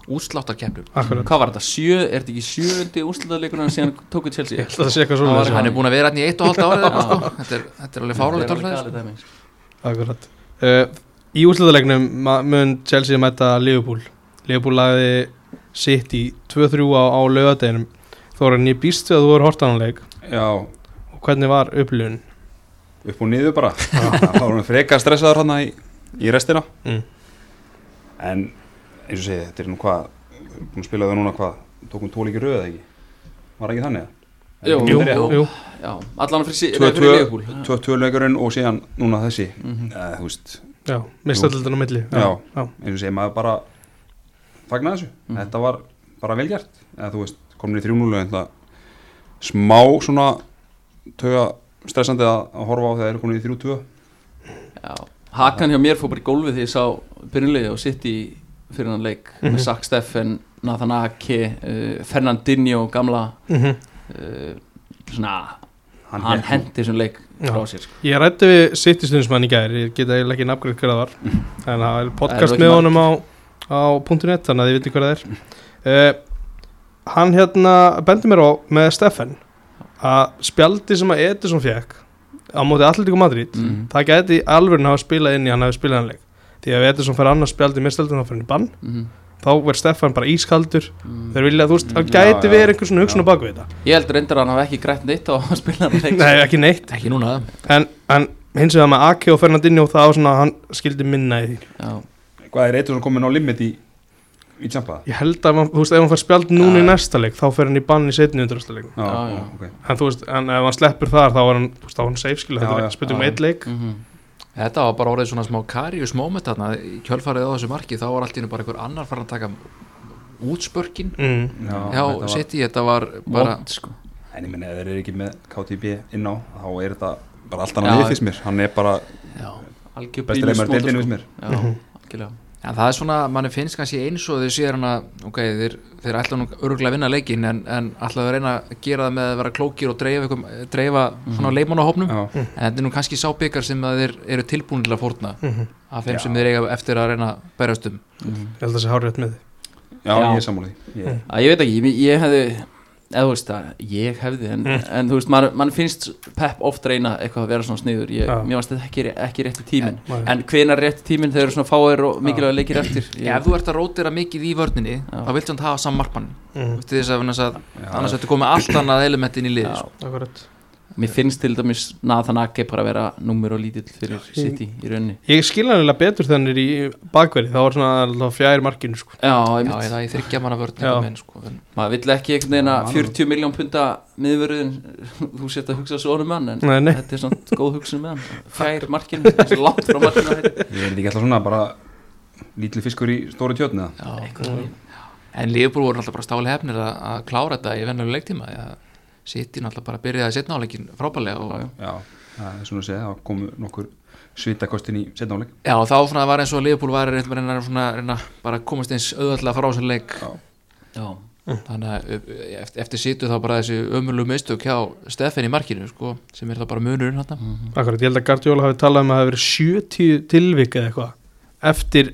útsláttarkeppnum Akkurat Hvað var þetta? Sjö, er þetta ekki sjöndi úrslutaleikurinn sem Það var- svona hann er búin að vera hann í eitt og halvt árið sko. þetta, er, þetta er alveg fáralegt Það alveg tölfræði galið sko. dæmi, sko. Akkurat uh, Í úrslutalegnum ma- mun Chelsea mæta Liverpool. Liverpool lagði sitt í 2-3 á, á lögadeginum Þó er hann ég býst við að þú voru hortananleik Já, og hvernig var upplifun? upp og niður bara. Það var hann freka stressaður hann í, í restina. Mm. en eins og segi, þetta er nú hvað búin að spila það núna hvað tókum tólíki röð eða ekki? Var ekki þannig Jú, Jú, jú, Já, allan fyrir, tvöleikurinn og síðan núna þessi Mhm. eða þú veist, já, mistaldildin á milli Já. já. eins og segi maður bara fagna þessu, Mhm. þetta var bara vel gert eða þú veist, komin í 3-0 en það smá svona töga stressandi að, að horfa á þegar þeir eru komin í 3-2 Já, Hakan hjá mér fór bara í gólfið því ég sá byrjunlegi og sitt í fyrir hann leik Mhm. með Sack Steffen, Nathan Ake uh, Fernandinho, gamla Mm uh, svona, hann, nú- hendi þessum leik frá sér sko. Ég rætti við sittistundsmann í gæri Ég geta eiginlega ekki nafngrið hver það var. En það er podcast með honum á, á .net Þannig að þið viti hver það er. Uh, Hann hérna bendi mér á með Steffen Að spjaldi sem að Edison fekk Á móti Atletico Madrid mm. Það gæti alveg hafa spilað inn í hann hafi spilað hann leik. Því að Edison fær annars spjaldi með hann í bann. Mm. Þá verður Stefan bara ískaldur. Mm. Þeir vilja, þú veist, það Já, gæti já. verið einhver svona hugsun á baku þetta. Ég held reyndar að hann hafi ekki grætt neitt á að spila hann leik. Nei, ekki neitt. Ekki núna. En, en hins vegar með Ake og Fernandinho Það var svona, að hann skildi minna í því. Já, hvað er eitthvað sem komin á limit í í tjampa Ég held að, þú veist, ef hann fær spjald núna í Já. næsta leik Þá fer hann í bann í setni undrastaleikum já, Já, já, já. ok. En þú veist, en ef hann sleppur þar Þá var hann, þú veist, Þetta var bara orðið svona smá karius moment þarna. Í kjölfarið á þessu marki þá var allt í hennu bara einhver annar farin að taka útspörkin. Mm. já, Já, þetta var- City, þetta var bara Vont sko. En ég menna ef þeir eru ekki með KTB inn á þá er þetta bara allt annað við fyrst mér. Hann er bara Já, Algjör mótor, deildinu sko. fyrst mér. Já, Mhm. algjörlega En það er svona, manni finnst kannski eins og þeir séu hérna, ok, þeir, þeir ætla nú örgulega að vinna leikin en, en ætla að reyna að gera það með að vera klókir og dreifa, dreifa svona leimannahopnum já, en þetta er nú kannski sábyggar sem þeir eru tilbúin til að fórna Mm af þeim Já. sem þeir eiga eftir að reyna að berast um. Mhm. Ég held að það sé hárið með þið já, Já. ég er sammála því. Ég, Að Ég veit ekki, ég, ég hefði eða þú veist að ég hefði en, Mm. en þú veist, mann man finnst Pep oft reyna eitthvað að vera svona sniður ég, Já. mér varst þetta ekki, ekki rétti tíminn Nei. en hvenar rétti tíminn þegar eru svona fáir og mikilvæg leikir eftir ég, ef þú ert að rótira mikið í vörninni þá viltu hann hafa saman markmann mm, þess að, að Já, annars ertu komið allt annað elementin í lið Já. akkurat mér finnst til dæmis Nathan Ake bara að vera númur og lítill fyrir Já. City í rauninni Ég skil hann eiginlega betur er í bakverði þá var svona alltaf fjær markinu sko. já, já, einmitt. eða í þryggja manna Já. menn, sko. maður vill ekki einhvern veginn að Já, 40 miljón punta miðverðin þú sett að hugsa svo um hann en Nei, nei. þetta er svona góð hugsun með hann fjær markinu, þessi langt frá markinu. Ég er ekki alltaf svona bara lítið fiskur í stóri tjötni eða? já, Eitthvað. en Liverpool voru alltaf bara stáli hefnir að, að klára þetta í vennuleg leiktíma ja, City náttúrulega bara byrjaði setna áleikin frábælega og Já, já. Já, það er svona að segja, það komu nokkur svitakostin í setnáleik Já, þá svona var eins og Liverpool var að reyna, svona, reyna bara að komast eins auðvöldlega frá þessum leik Já. þannig að ö, eftir, eftir situ þá bara þessi ömurlu meistök hjá Steffen í markinu sko, sem er það bara munurinn hann Mhm. Akkurat, ég held að Guardiola hafi talað um að það hafi verið 70 tilvik eða eitthvað eftir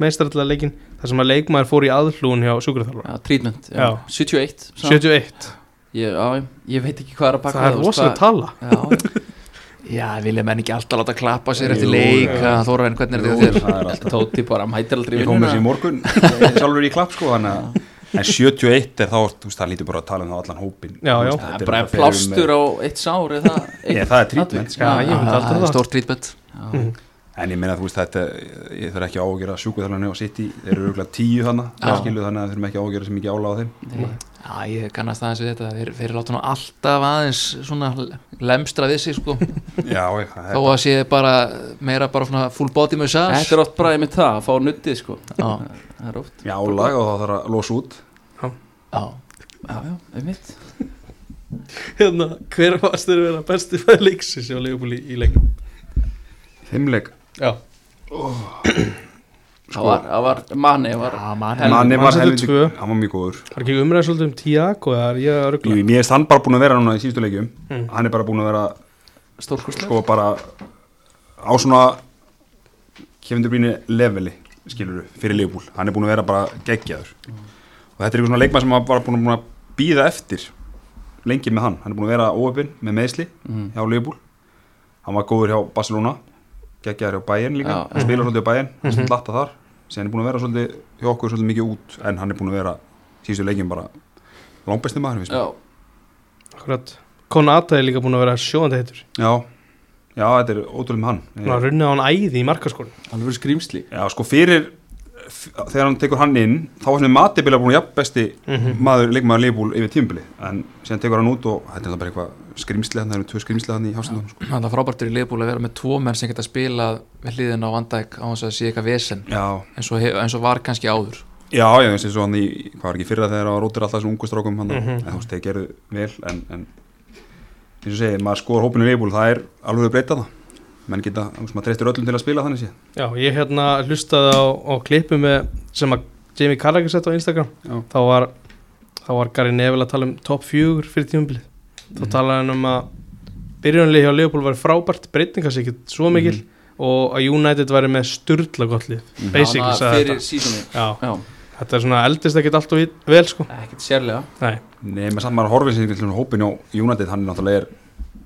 meistarallarleikin þar sem að leikmaður fór í aðhlúun hjá Já, já. Já. 71 sá. 71, ég, já, ég veit ekki hvað er að baka það er rosalega tala. Já, Já, vilja menn ekki alltaf láta klappa sér eftir leik? að Þóraðin, hvernig er þetta þér? það er alltaf Tóti bara mætir aldrei í Ég kom með þessi í morgun. Sjálfur í klapp sko þannig að En 71 er þá, þú veist, það lítur bara að tala um það allan hópin Já, já. Það er bara plástur á eitt sár eða eitt Ég, það er treatment sko. Það er það. stórt trítbett Já. En ég meina, þú veist, þetta Ég þarf ekki að sjúku þarna og sitt í Þeir eru auðvitað tíu þannig þannig að þeir eru ekki áhugjur sem ekki ála á þeim. Já, ég kannast aðeins við þetta. Þeir, þeir láta nú alltaf aðeins svona lemstra við sig sko. Já, ég, það þó að sé bara meira bara svona full body massage. Þetta er oft bara einmitt það, að fá nuttið sko. Já, Það er oft. Já, álag og þá þarf að losa út. Já. Já, já, einmitt. Hérna, hver varst þeir vera besti fæði leiksins hjá Leopold í, í leiknum? Fimmleik Já, Það var, það var manni var. Manni var helviti, hann var mjög góður. Var ekki umræðið svolítið um Tiago er Mér er hann bara búin að vera núna í síðustu leikjum. Mm. Hann er bara búin að vera stórkurslega sko bara á svona Kevin De Bruyne leveli skilur fyrir Leopold, hann er búin að vera bara geggjaður. Og þetta er eitthvað svona leikmann sem var bara búin að, býða eftir lengi með hann, hann er búin að vera óöfinn með meðsli Mhm. hjá Leopold hann var góður hjá Barcelona geggjaður hjá Bayern líka, Já, hann spilar svolítið hjá Bayern hann Er sem hann er búin að vera svolítið hjá okkur svolítið mikið út, en hann er búin að vera síðustu leikjum bara langbesti maður. Já, Akkurat, Konata er líka búin að vera sjóðandi heitur. Já, já, þetta er ótrúlega með hann. Hann har runnið á hann æði í markaskórin hann verið skrýmsli Já, sko fyrir þegar hann tekur hann inn þá var sem Matibila búin að jafn besti Mhm. maður, leikmaður leifbúl yfir tímubili en síðan tekur hann út og þetta er bara eitthvað skrimsli hann, það eru tvö skrimsli hann í hásendum sko. Það er frábært fyrir liðbúl að vera með tvo menn sem geta spilað með hliðin á Vandæk á þess að sé eitthvað vesen. Já, eins og, eins og var kannski áður. Já, já, eins og hann í hvað var ekki fyrra þegar það var rótir alltaf þessum ungu strákum hann, Mhm. en þú veist, þeir gerðu vel en, en eins og segi, maður skoður hópinu leifbúl, það er alveg að breyta það menn geta, þú veist, maður treystir öllum til að spila þannig sé Já, ég hérna hlustaði á, á klippu með sem að Jamie Carragher sett á Instagram. Þá var, þá var Gary Neville að tala um top 4 fyrir tímabilið þá Mhm. talaði hann um að byrjunlið hjá Leopold var frábært breytingas ekkert svo mikil Mhm. og að United væri með sturla gott lið Mhm. basically Hana sagði fyrir þetta Já, þetta er svona eldist ekkert allt og vel sko. Ekkert sérlega. Nei, Nei, með samt maður horfið sem til hópin á United, hann er náttúrulega er,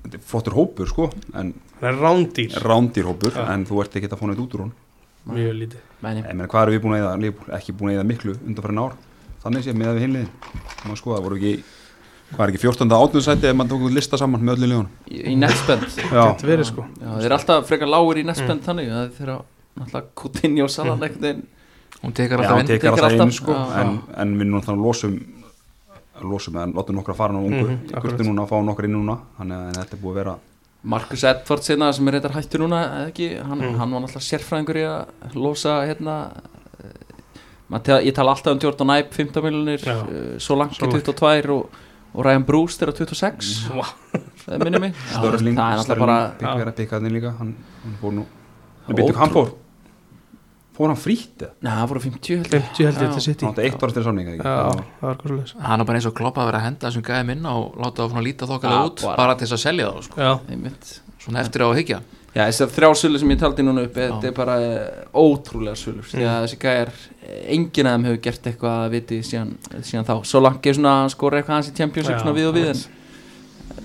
þetta er flottur hópur sko, en það er rándýr. Rándýr hópur, Já. en þú ert ekki að fá neitt út úr hún mjög lítið meina, hvað erum við búin að eða, Liverpool, ekki búin að eða miklu undanfærin ár, þannig sé með við hinliðin maður skoða, voru ekki hvað er ekki 14. átnúðsæti ef maður tók út lista saman með öllum liðunum? Í, í Já, verið sko. Já, þeir eru alltaf frekar lágur í netspend þannig að þeir eru náttúrulega Coutinho einhvern veginn. Hún tekar Já, alltaf hann inn tekar tekur alltaf inn alltaf, sko, já, en, en við núna þannig losum losum, en látum nokkra fara nú ungu akkurat. kurti núna að fá nokkra inn núna þannig að þetta er búið að vera Marcus Edwards hérna sem er reyndar hættur núna eða ekki, hann, Mm. hann var náttúrulega sérfræðingur í að losa hérna tel, ég tala alltaf um Jordan Ibe 15 miljonir, Já. uh, Solanke Solanke. 22 og, og Ryan Brewster á 26 Vá. það minnir mig. Störling, það er náttúrulega bara hann líka. Hann, hann fór nú Já, Nei, byrju, hann fór fór hann frýtt eða? Nei, það voru 50 held ég. 50 held ég Já. til sitt í hann átti eitt það svo leis Hann er bara eins og kloppa að vera að henda þessum gæðum inn og láta það líta þokkalega út bara- til þess að selja þá sko. Svona eftir á að hyggja. Já, þessar þrjá sölur sem ég taldi núna upp þetta er bara eh, ótrúlega sölur. Því að þessi gæjar, eh, enginn af þeim hefur gert eitthvað að viti síðan, síðan þá. Svo langt er svona að skora eitthvað hans í Champions League svona við og við en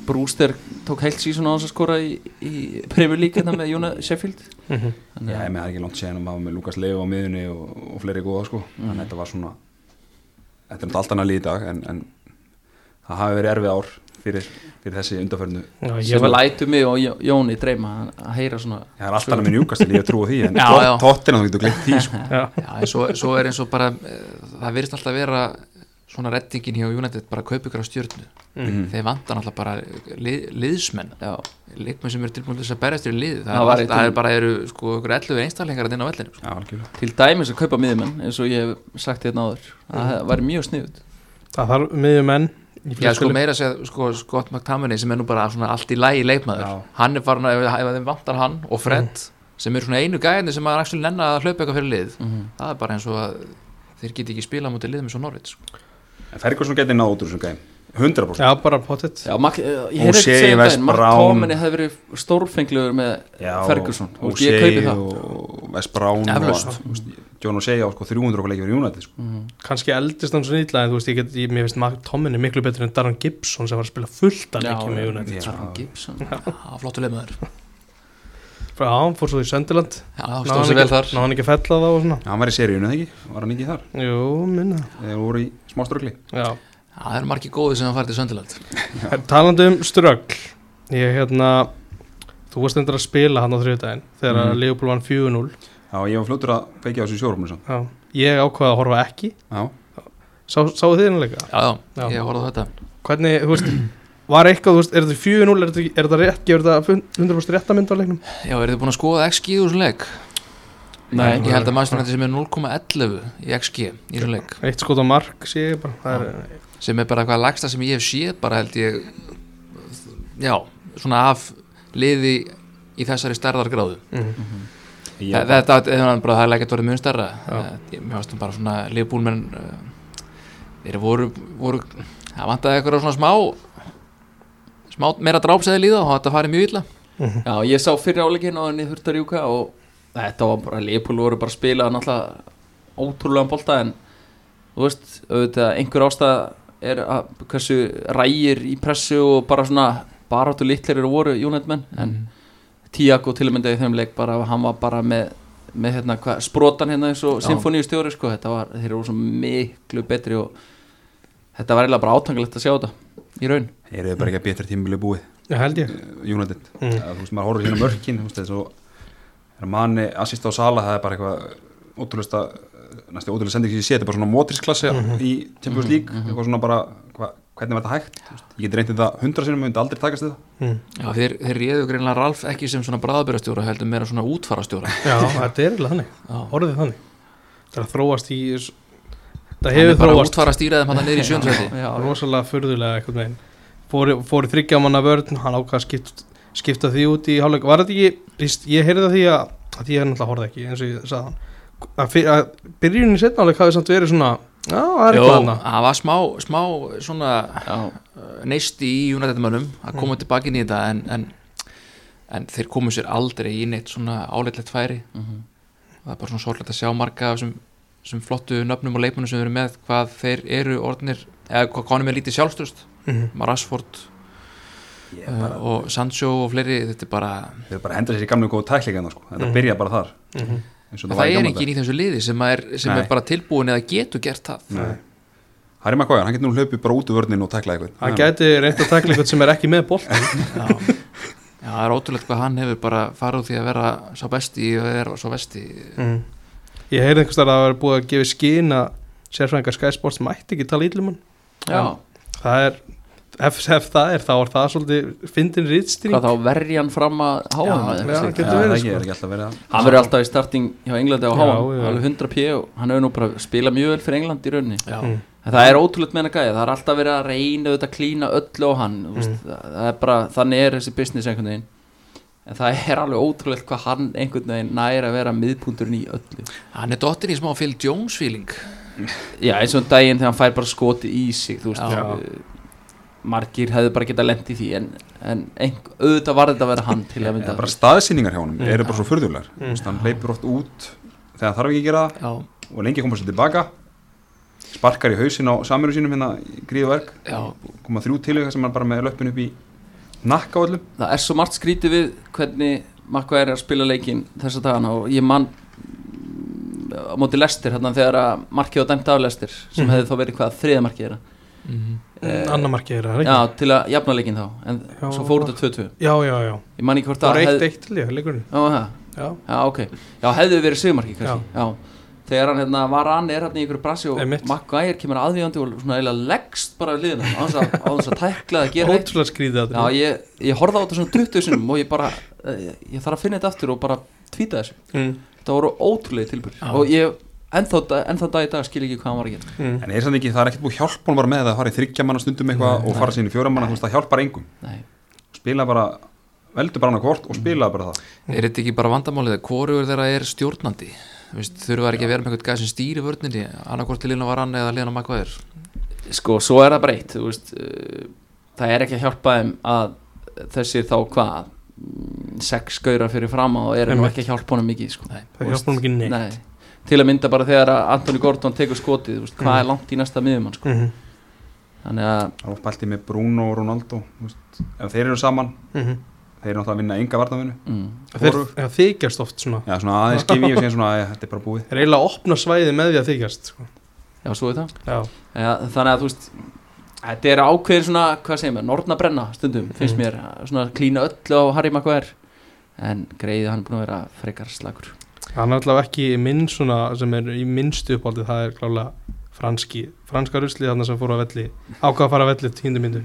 Brewster tók heilt síðan á hans að skora í, í Premier League hérna með Jóna Sheffield. Mhm. Þannig Já, að- ég með það er ekki langt séðan að maður með Lukas Leo á miðunni og, og fleiri góða sko. Mhm. Þannig að þetta var svona Þetta er náttúrulega allt annað líð í dag en, en það hafi verið erfið ár fyrir, fyrir þessi undarförnu Já, ég sem var lætu mig og Jó- Jóni dreyma að heyra svona Það er alltaf annað með njúkast ég trú á því en tóttina þú getur glemt því sko. Já, Já, svo, svo er eins og bara eh, það virðist alltaf vera svona reddingin hjá United bara að kaupa ykkur á stjörnu. Mhm. þeir vantar alltaf bara lið, liðsmenn. Já, leikmenn sem eru tilbúin til þess að berjast fyrir lið það, Það er, var um- er bara eru sko ykkur 11 einstaklingar að inn á vellinu sko. Já, algjörlega. Til dæmis að kaupa miðjumenn eins og ég hef sagt hérna áður. Það væri mjög sniðut það þarf miðjum menn í Já, sko meira að segja, sko, Scott McTominay sem er nú bara svona allt í lægi leikmaður. Já. hann er farin að, ef ef þeim vantar hann og Fred sem er svona einu gæðinni sem að actually nenna að hlaupa eitthvað fyrir lið það er bara eins og að þeir geti ekki spila mútið lið með svo Norvits sko. En Ferguson geti náð út úr þessum gæm 100% Já, bara Mac, eh, ég Og heyrði ekki West daginn Mark Brown. Tóminni hefði verið stórfenglegur með Já, Ferguson. Og og ég kaupi það. og West Brown Eflaust. og, þú veist, John O'Shea á sko 300 okkur leikir í United sko. kannski eldist hann svo nýtla en þú veist, ég get, ég, mér finnst Tommin er miklu betur en Darren Gibson sem var að spila fullt að Já, leikja með United. Já. Darren Gibson. Já, flottu leikmaður. Frá hann fór svo í Söndiland Já, stóð hann sér vel þar. náði hann ekki að fella það og svona. Já, hann var í seríunni, eða ekki? Var hann ekki þar? Jú, minna. Þegar voru í smá ströggli Já, Já, það eru margir góði sem að fara til Söndiland En talandi um ströggl ég hérna þú varst endur að spila hann á þriðdæðin þegar mm. Leopold vann 4-0 Já, ég var fljótur að feikja á þessu. Já, ég ákvaði að horfa ekki. Já, Sá, sáu þið einlega? Já, já, Já. ég horfði á þetta. Hvernig, þú veist, var eitthvað, þú veist, er þetta 4-0, er þetta, er þetta rétt, gefur þetta 100% réttamynd á leiknum? Já, eru þið búin að skoða XG úr þessum leik? Nei, Ég held að maður sem er 0,11 í XG í þessum leik. Eitt skot á mark, sé ég bara, það er, sem er bara eitthvað lagsta sem ég hef séð bara held ég já, svona af liði í þessari stærðargráðu. Mm, ég Þa- þetta þetta- bara, það er leikert verið mjög. Eh, ég- mér varst bara svona liðbúlmenn þeir voru, voru það vantaði eitthvað svona smá smá meira drápsæði líða og þetta farið mjög illa. Já, ég sá fyrir áleikin á henni þurft að rjúka og þetta var bara, Leopold voru bara að spila náttúrulega ótrúlega bolta en þú veist, auðvitað einhver ástæða er að hversu rægir í pressu og bara svona baráttu litlir eru voru United-menn en Tiago til og með í þeim leik bara, hann var bara með, með hérna, hva, sprotan hérna eins og Já. symfóníustjóri sko, þetta var, þeir eru svo miklu betri og þetta var eiginlega bara átangalegt að sjá þetta í raun. Er þið bara ekki að betra tímabili búið. Já, held ég. Eh, United. Mm. Þú veist, maður horfður hérna mörkin Þú veist, þess að er manni assist á sala það er bara eitthvað ótrúlega næstu ótrúlega sending sem ég sé þetta er bara svona mótrisklassi í Champions League eitthvað svona bara hva, hvernig var þetta hægt? Ég get reyndið það hundra sinum, myndi aldrei takast þetta mm. já, þeir, þeir réðu greinlega Ralf ekki sem svona bræðabyrastjóra heldur meira svona útfarastjóra Já, þetta er eiginlega þannig, orðið þannig. Það er að þróast í Það hefur er bara þróast útfara stýraðum hann niður í sjöndrætti Já, rosalega furðulega eitthvað meginn fór, fór í þryggjamanna vörn hann ákvað að skipta, skipta því út í hálfleik. Var þetta ekki, ég heyrði það því að, að ég að, fyr, að byrjunin í setna hálfleik hafi samt verið svona já, það er eitthvað þarna það var smá, smá svona uh, neisti í United-mönnum að koma tilbaka inn í þetta en, en, en þeir komu sér aldrei í neitt svona áleitlegt færi mhm. það er bara svona sorglega að sjá marga af þessum, þessum flottu nöfnum og leikmennum sem eru með hvað þeir eru orðnir eða hvað hann er lítið sjálfstöðst Mhm. Rashford ég uh, bara, og Sancho og fleiri þetta er bara, þau bara henda sér í gamlu góðu tæklingarna sko. þetta Mhm. byrja bara þar Það, í er engin í þessu liði sem, er, sem er bara tilbúin eða getur gert það. Nei. Harry Maguire, hann getur nú hlaupið bara út úr vörnin og tækla eitthvað hann gæti reynd að takla eitthvað sem er ekki með boltan Já. Já, það er ótrúlegt hvað hann hefur bara farið úr því að vera sá besti og vera svo besti mm. ég heyrði einhvers þar að það var búið að gefa skín að sérfræðingar Sky Sports mætti ekki tala ítlum hann já. það er, ef, ef það er þá er það svolítið fyndin rítstýring Hvað þá verja hann fram að háa hann Já, getur það verið, er ekki, sko. Hann verður alltaf í starting hjá Englandi á háa alveg 100 p og hann hefur nú bara spilað mjög vel fyrir England í rauninni. Já, Mm. En það er ótrúlega með hennar gæði, það er alltaf verið að reyna auðvitað að klína öllu á hann mm. það, það er bara, þannig er þessi business einhvern veginn. En það er alveg ótrúlegt hvað hann einhvern veginn næri að vera miðpunturinn í öllu. Hann er dottin í smá Phil Jones feeling. Já, eins og um daginn þegar hann fær bara skoti í sig þú veist, uh, margir hefðu bara getað lent í því en en ein, auðvitað var þetta að vera hann til að mynda bara staðsýningar hjá honum Mm. eru bara svo furðulegar Mm. mm. hann leipur oft út þegar þarf ekki að gera það já, og lengi koma sér tilbaka sparkar í hausin á samiru sínum hérna í gríðu verk já, koma þrjú tilöka sem hann bara með löppin upp í nakka á öllum það er svo margt skrítið við hvernig Makka er að spila leikin þessa dagana og ég man mm, á móti lestir hérna þegar að markið á dæmt af lestir sem Mhm. hefði þá verið hvað þriða markið þeirra mhm. Eh, Annar markið er það, já, til að jafna leikin þá en Já. svo fór þetta 2-2 Já, já, já ég man ekki hvort Það að var hefði- 1-1 til ég, leikurinn já, það Já, Já, ok. Já, hefðu verið sigmarki kannski. Já. Þegar hann hérna, var hann er hann í ykkur brasi og. Maguire kemur aðvíðandi og svona eiginlega leggst bara við liðina á þess að, á þess að tækla að gera ótrúlega skrítið að Já, ég, ég horfði á þetta svona 20 sinum og ég bara, ég, ég þarf að finna þetta aftur og bara tvíta þessu. mm. Þetta voru ótrúlega tilbúr Já. og ég, ennþá, ennþá dag í dag skil ekki hvað hann var að gera. Mm. en er samt ekki, það er ekkert búið hjálp honum bara með það að fara í þryggja manna stundum eitthvað og fara sín í fjóra manna, þú veist það hjálpar engum Nei. spila bara, veldu bara hann hvort og spila bara það er þetta ekki bara vandamálið að hvorugur þeirra er stjórnandi Vist, þurfa ekki að vera með eitthvað gæð sem stýri vörninni annarkvort til Lina Varan eða Lina Magvæðir Sko, svo er það breytt, þú veist, uh, það er ekki að hjálpa þeim að þessir þá hvað, mm, sex gaurar fyrir fram og eru nú Einmitt. ekki að hjálpa honum mikið, sko. Nei. Það hjálpa honum ekki neitt. Nei, til að mynda bara þegar að Anthony Gordon tekur skotið, veist, hvað er langt í næsta miðjumann, sko. mm Þannig að, það var pæltið með Bruno og Ronaldo veist, ef þeir eru saman, -hmm. þeir eru náttúrulega að vinna enga varnavinu mm, Þeir þykjast oft svona já svona aðeins gefi ég og segja svona að þetta er bara búið Þeir eiginlega opna svæði með því að þykjast sko. já, svo er það. Já, Ja, þannig að, þú veist, þetta er ákveðin svona, hvað segir maður, nortna brenna stundum, finnst Mhm. mér, svona að klína öllu á Harry Maguire. En greið, hann er búin að vera frekar slagur. Hann er allavega ekki minn svona sem er í minnstu uppáldi það er klálega franski franska ruslið þarna sem fór að velli. Ákvað að fara að velli tíundu myndu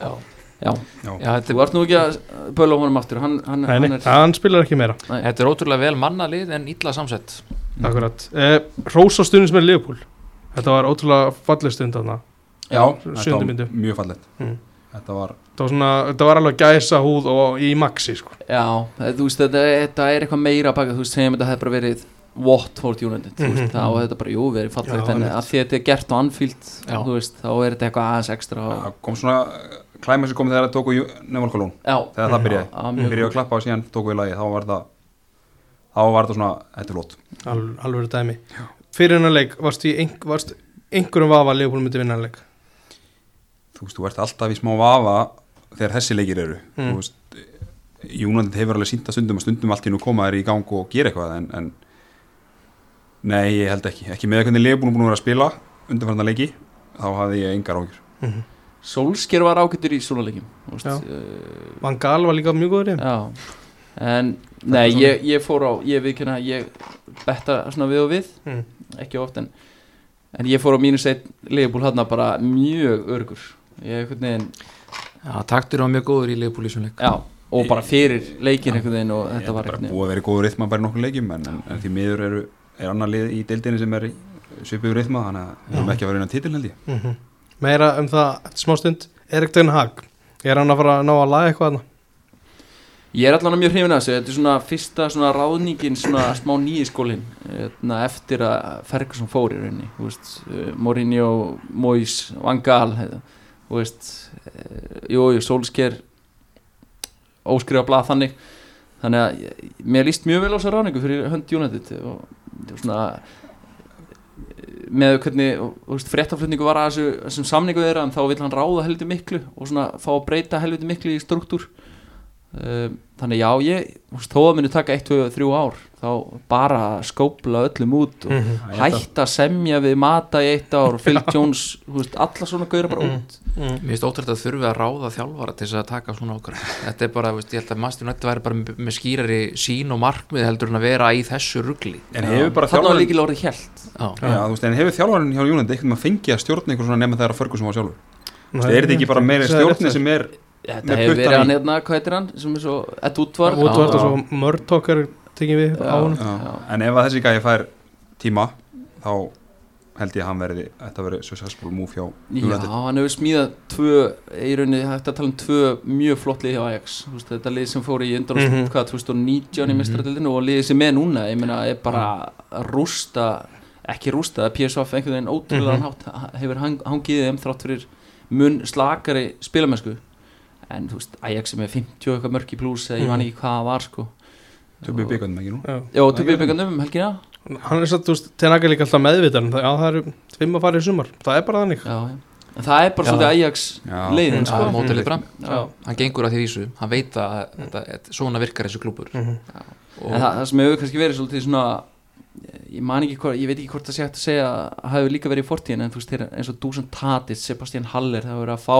já, Já, já, já þú ert nú ekki að böla á honum aftur, hann, hann, Nei, hann er... hann spilar ekki meira. Nei. þetta er ótrúlega vel mannalið en illa samsett. Akkurat. Eh, Rósa stundins með Leopold. Þetta var ótrúlega falleg stund þarna. Já þetta var myndu. mjög fallegt. Mm. þetta var, Þetta var, svona, þetta var alveg gæsa húð og í maxi sko. Já, þú veist, þetta, þetta er eitthvað meira baka, þú veist, segjum þetta hefði bara verið Watford United, þú veist, Mhm. þá hefði þetta bara, jú, verið fallegt, Já, en að því þetta er gert á Anfield, Já. þú veist, þá er þetta eitthvað aðeins ekstra og, það kom svona klæma sem kom þegar það tóku Já, þegar það byrjaði, Já, byrjaði að klappa og síðan tóku við lagi, þá var það þá var þetta svona, þetta er flott. Al, alveg er dæmi. Fyrir hennar leik varst, í ein, varst einhverjum vafa að Leopold myndi vinna hennar leik? Þú veist, þú ert alltaf í smá vafa þegar þessi leikir eru Mm. þú veist, Júnandit hefur alveg sínt að stundum og stundum allt í nú koma þær í gang og gera eitthvað en, en nei, ég held ekki ekki með hvernig leifbúin búin að vera að spila undanfarnar leiki, þá hafði ég engar ágjur mm -hmm. Solskjær var ágættur í svona Já. uh, Van Gaal var líka mjög góður en nei, ég, ég fór á, ég viðkynna, ég betta svona við og við, mm. ekki oft, en, en ég fór á mínus eitt leifbúl hann bara mjög örgur, ég, einhvern veginn, já, taktur var mjög góður í leifbúlísum leik. Já, og bara fyrir leikin einhvern veginn og Þetta var einhvern veginn, búið að vera í góðu rithma bara í nokkur leikjum en, en, en því miður eru, er annar lið í deildinni sem er í svipuðu rithma þannig að við erum ekki að vera inn á titil held ég. Mm Meira um það smá stund. Erik Ten Hag Er hann að fara að ná að laga eitthvað þarna? Ég er allan mjög hrifin að þessu, þetta er svona fyrsta svona ráðningin, svona smá nýi skólin eftir að Ferguson fór í rauninni, þú veist, uh, Mourinho, Moyes, Van Gaal, þú veist, uh, jú, jú, Solskjær, óskrifa blað þannig, þannig að mér líst mjög vel á þessa ráðningu fyrir hönd United og svona eh, með hvernig, þú veist, fréttaflutningu var að þessu, þessum samningu þeirra, en þá vil hann ráða helviti miklu og svona fá að breyta helviti miklu í struktúr þannig já ég þó að muni taka 1, 2, 3 ár þá bara skópla öllum út og Mm hætta að semja við mata í eitt ár og Phil Jones veist, alla svona gauðra bara út. Mm. Mér finnst ótrúlega að þurfi að ráða þjálfara til þess að taka svona okkur. Þetta er bara, veist, ég held að Master United væri bara með skýrari sín og markmið heldur en að vera í þessu rugli. En hefur bara þannig var þjálfarinn líkilega orðið hjælt Já, Já, þú veist, en hefur þjálfarinn hjá Júnandi eitthvað maður fengið að stjórna eitthvað svona nema þegar að Ferguson var sjálfur? Þú veist, er þetta ekki bara meira stjórni sem er þetta hefur verið hann hérna, hvað heitir hann sem er svo, Woodward Woodward Já. og svo Murdoch er tekið við á honum já. já. En ef að þessi gæði fær tíma þá held ég að hann verði þetta verði successful move hjá Já, Júnandi hann hefur smíðað tvö, í rauninni hægt að tala um tvö mjög flott lið hjá Ajax veist, þetta lið sem fór í undan Mhm. hvað, 2019 í mestradildinu og liðið sem er núna, ég meina, er bara að rústa, ekki rústa PSV einhvern veginn ótrúlega Mhm. hátt hefur hang, hangið þeim þrátt fyrir mun slakari spilamennsku en þú veist, Ajax er 50 og eitthvað mörg í pluss eða ég man ekki hvað það var sko. Töfum við byggandum ekki nú? Já. Töfum byggandum um helgina. Hann er satt, þú veist, Tenaka er líka alltaf meðvitan Já, það eru fimm að fara í sumar Það er bara þannig. Já, já. En það er bara svolítið Ajax leiðin sko. mótilið bara Já. hann gengur að því vísu, hann veit að þetta, þetta, svona virkar þessu klúpur Mhm. og En það, það sem hefur kannski verið svolítið svona ég man ekki hvort, ég veit ekki hvort það sé hægt að segja að hafi líka verið í fortíðin en þú veist, eins og Dusan Tadic, Sebastian Haller það hefur verið að fá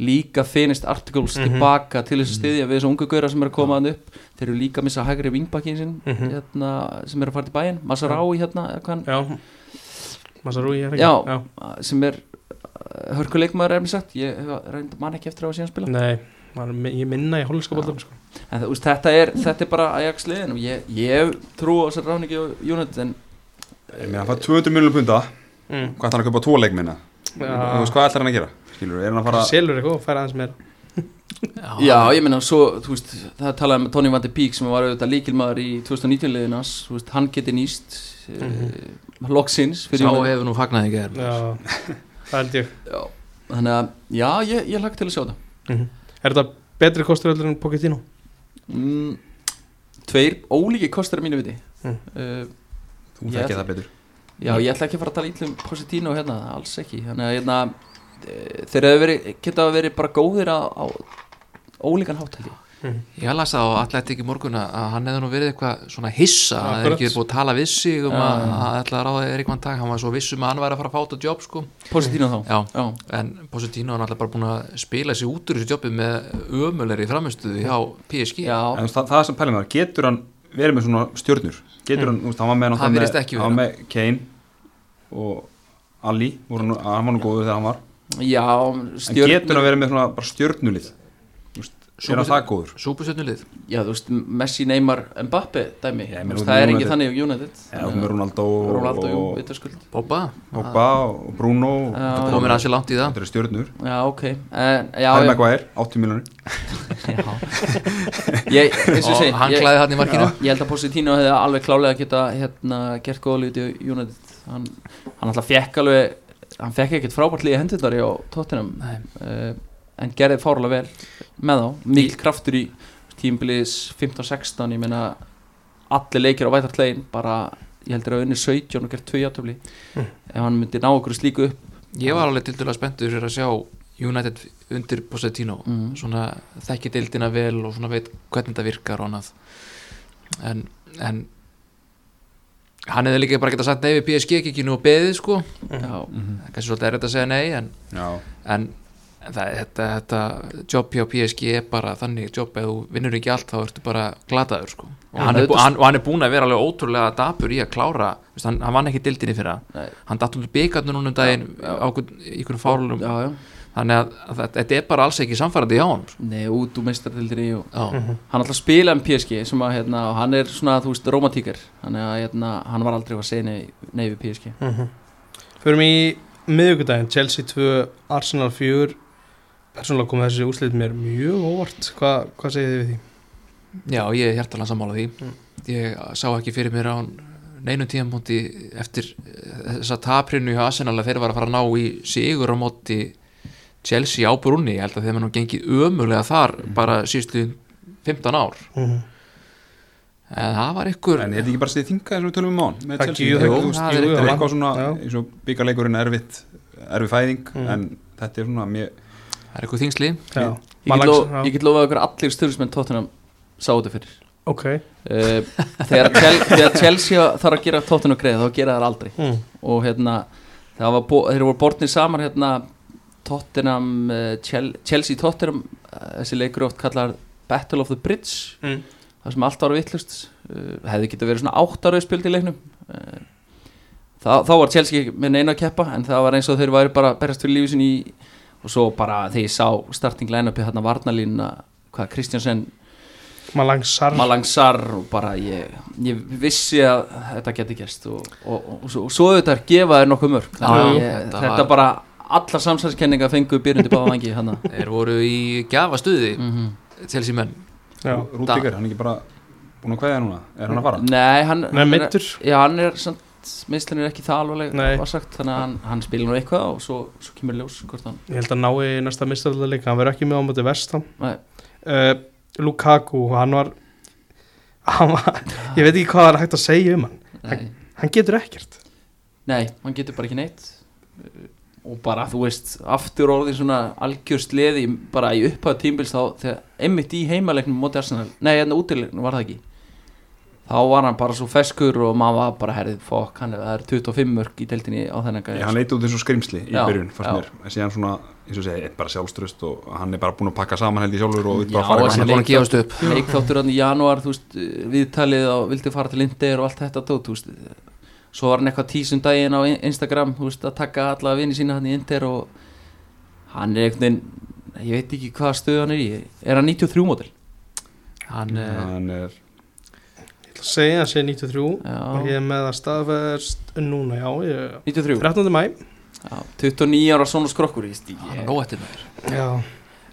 líka finished articles Mhm. tilbaka til þess að styðja við þessu ungu gauðra sem er að koma hann upp þeir eru líka að missa hægri vingbakkin sinn Mhm. hérna, sem er að fara til bæinn Masarái hérna, er Já. Já. sem er hörkuleikmaður er mér sagt, ég hef man ekki eftir á að síðan spila Nei, er mi- ég minna í hollenska boltum sko. það, þetta, er, þetta er bara Ajax liðin og ég, ég trú á þessar ráningi og United en Ég meina, hann fær 200 miljonum punta mm. Hvað ætlar hann að kaupa tvo leikminna? Þú veist, hvað ætlar hann að gera? Skilur, er hann að fara Selur eitthvað og færa aðeins meira. Já, ég meina, svo, þú veist, það talaði með Tony Van de Beek sem var auðvitað líkilmaður í 2019 liðinas, þú veist, hann geti nýst mm Mhm. loksins fyrir sá hefur nú er Já, það held ég. Já, þannig að, já, ég, ég hlakka til að sjá það. Mhm. Er þetta betri kostur öllu en Pochettino? mm, Tveir ólíki kostar að mínu viti. Mm. uh, Þú ætla- það betur. Já, ég ætla ekki að fara að tala ítlum Positino hérna, alls ekki. Þannig að hérna, þeir hefur verið, geta verið bara góðir á, á ólíkan hátt held ég. Las það á Atletik í morgun að hann hefði nú verið eitthvað svona hissa hann hefði Akkurat. ekki verið búið að tala við sig um Já, að já. hann ætla að ráða Erik Van Tag. Hann var svo viss um að hann væri að fara að fá þetta jobb sko. Positino þá. Já, Já, en Positino hann alltaf bara búin að spila sig út úr þessu jobbi með ömulegri framistuði hjá PSG já, En það, það sem pælum var, getur hann verið með svona stjörnur? Getur hann, veist, hann Það með- ekki Hann var með Kane og Ali, hann var nú góður þegar hann var já En getur hann verið með svona bara stjörnulið? Þú veist, Er það góður? Súpusöndulið Já, þú veist, Messi, Neymar, Mbappe dæmi, Já, ég Þú meina, veist, það er ekki þannig á United. Já, með Ronaldo og, og vitaskuld. Bobba Pogba og Bruno. Já, Þetta komin eru- að sér langt í það. Þetta eru stjörnur. Já, ok. Já, Harry já, Maguire, 80 miljonir ég, eins og segi hann klæði hann í markinu. Ég held að Positino hefði alveg klálega geta hérna, gert góða lítið í United. Hann, hann alltaf fekk alveg hann fekk ekkert frábært líði hendurnar á tóttinum Nei. uh, en gerði fárlega vel með þá, mikil kraftur í tímbilis 15-16 ég meina allir leikir á vætartlegin bara, ég heldur að unni 17 og gert 2 játöfli Mm. ef hann myndi ná okkur slíku upp ég var alveg til dæla spenntur fyrir að sjá United undir Positino mm. svona þekki deildina vel og svona veit hvernig þetta virkar og annað en, en hann hefði líka bara geta sagt nei við PSG-kikinu og beðið sko. Já, kannski svolítið er þetta að segja nei en, Já, en það, þetta, þetta jobb hjá PSG er bara þannig jobb ef þú vinnur ekki allt þá ertu bara glataður sko. Og, Já, hann, er, hann, og hann er búin að vera alveg ótrúlega dapur í að klára veist, hann, hann vann ekki dildinni fyrir Nei. hann datt um byggarnu núna um daginn Já, já. á einhverjum fárlunum já, já þannig að, að þetta- þetta er bara alls ekki samfærandi hjá hann sko. Nei, út úr meistardildinni og já, hann alltaf spila um PSG sem að hérna, og hann er svona, þú veist, romantíkar þannig að hérna, hann var aldrei að segja nei, nei við PSG Mhm. Förum í miðugudaginn Chelsea 2, Arsenal 4 Persónulega kom þessi úslit mér mjög óvart Hva, Hvað segið þið við því? já, ég er hjartalega sammála því Mm. ég sá ekki fyrir mér á neinum tíðanpónti eftir eh, þessa taprinu hjá Arsenal að þeir var að fara að ná í sigur á móti Chelsea á brunni, ég held að þeim er nú gengið ömulega þar bara síðustu 15 ár. Mm en það var ykkur en er þetta ekki bara séð þinga eins og við tölum um á hann með Það Chelsea? Jú, veist, það er eitthvað. svona eins og byggarleikurinn erfitt erfið fæðing Mm. en þetta er svona mjög það er eitthvað þingsli Já, ég get, lofað okkur allir styrfismenn tóttunum sá þetta fyrir. Ok. Uh, þegar, þegar Chelsea þarf að gera tóttunum greið þá gera það aldrei. Mm. og hérna það var, bo- þeir voru bortnir saman hérna Tottenham Chel, Chelsea Tottenham uh, þessi leikur er oft kallar Battle of the Bridge Mm. það sem allt var vittlust uh, hefði getið verið svona áttarauð spild í leiknum. Uh, þá, þá var Chelsea ekki með neina að keppa en það var eins og þeir væri bara berast fyrir lífi sinni í og svo bara þegar ég sá starting line-upi hérna varnalínuna hvað Kristjansen, Malang Sarr Malang Sarr og bara ég, ég vissi að þetta geti gerst og, og, og, og, svo, og svo auðvitað er gefaði nokkuð mörg þetta þetta, var- bara allar samsæðiskenninga fengu byrjundi báða vangi hana þeir voru í gjafastuði mm -hmm. Menn. Já. Rúdíker, hann er ekki bara búin að kveðja núna? Er hann að fara? Nei, hann, Nei, hann er, Já, hann er samt meðslun er ekki það alveg sagt, þannig að hann, hann spilir nú eitthvað og svo, svo kemur ljós hann Ég held að ná í næsta mistarleik Hann verður ekki með á móti vestam Nei. uh, Lukaku, hann var hann var, ég veit ekki hvað það er hægt að segja um hann. Nei, hann getur ekkert. Nei hann getur bara ekki neitt og bara þú veist aftur orðin svona algjör sleði bara í upphæðu tímbils þá þegar einmitt í heimaleiknum móti Arsenal nei, hérna útileiknum var það ekki. Þá var hann bara svo feskur og maður var bara herðið fokk, hann er, það er 25 mörg í deildinni á þennan gæði Já, hann leiti út eins og skrimsli í Já, byrjun en síðan svona eins og segja, bara sjálfströst og hann er bara búin að pakka saman held í sjálfur og vill bara fara hann er búin að gefast upp leikþáttur hann í janúar þú veist, viðtalið og vildi fara til Inder og allt þetta tótt, svo var hann eitthvað tísum daginn á Instagram þú veist, að taka alla vini sína hann í Inder og hann er einhvern veginn ég veit ekki hvað stöð hann er í. Er hann 93 mótil? hann, eh, hann er, Ég ætla að segja að sé 93 og Já, ég er með að staðfæðast núna, já, ég, 93 13. mæ Já, 29 ára svona skrokkur stík hann er nóg eftir með þér Já,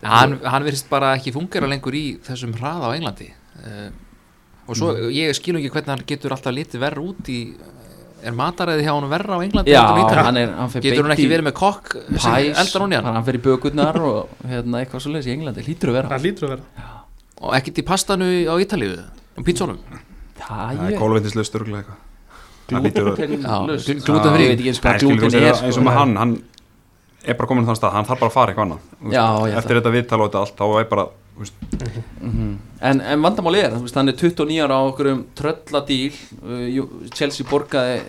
hann, hann verðist bara ekki fungera lengur í þessum hraða á Englandi. Uh, og svo ég skilum ekki hvernig hann getur alltaf litið verra út í er mataræði hjá hann verra á Englandi Já, hann er hann fer getur hann ekki verið með kokk sem pæs, eldar hún í hann hann fer í bökurnar og hérna eitthvað svo leiðis í Englandi, lítur að vera. Það lítur að vera. Og ekkert í pastanu á Ítalíu? Og pítsónum Það það er. Já, glútenfrí. Ég veit ekki eins hvað glúten er veist, eins og sko. með hann, hann er bara komin á þann stað, hann þarf bara að fara eitthvað annað. Já, eftir þetta viðtal og þetta allt, þá er bara þú veist, Mhm. en, en vandamáli er, hann er 29 ára á okkur um trölladíl uh, Chelsea borgaði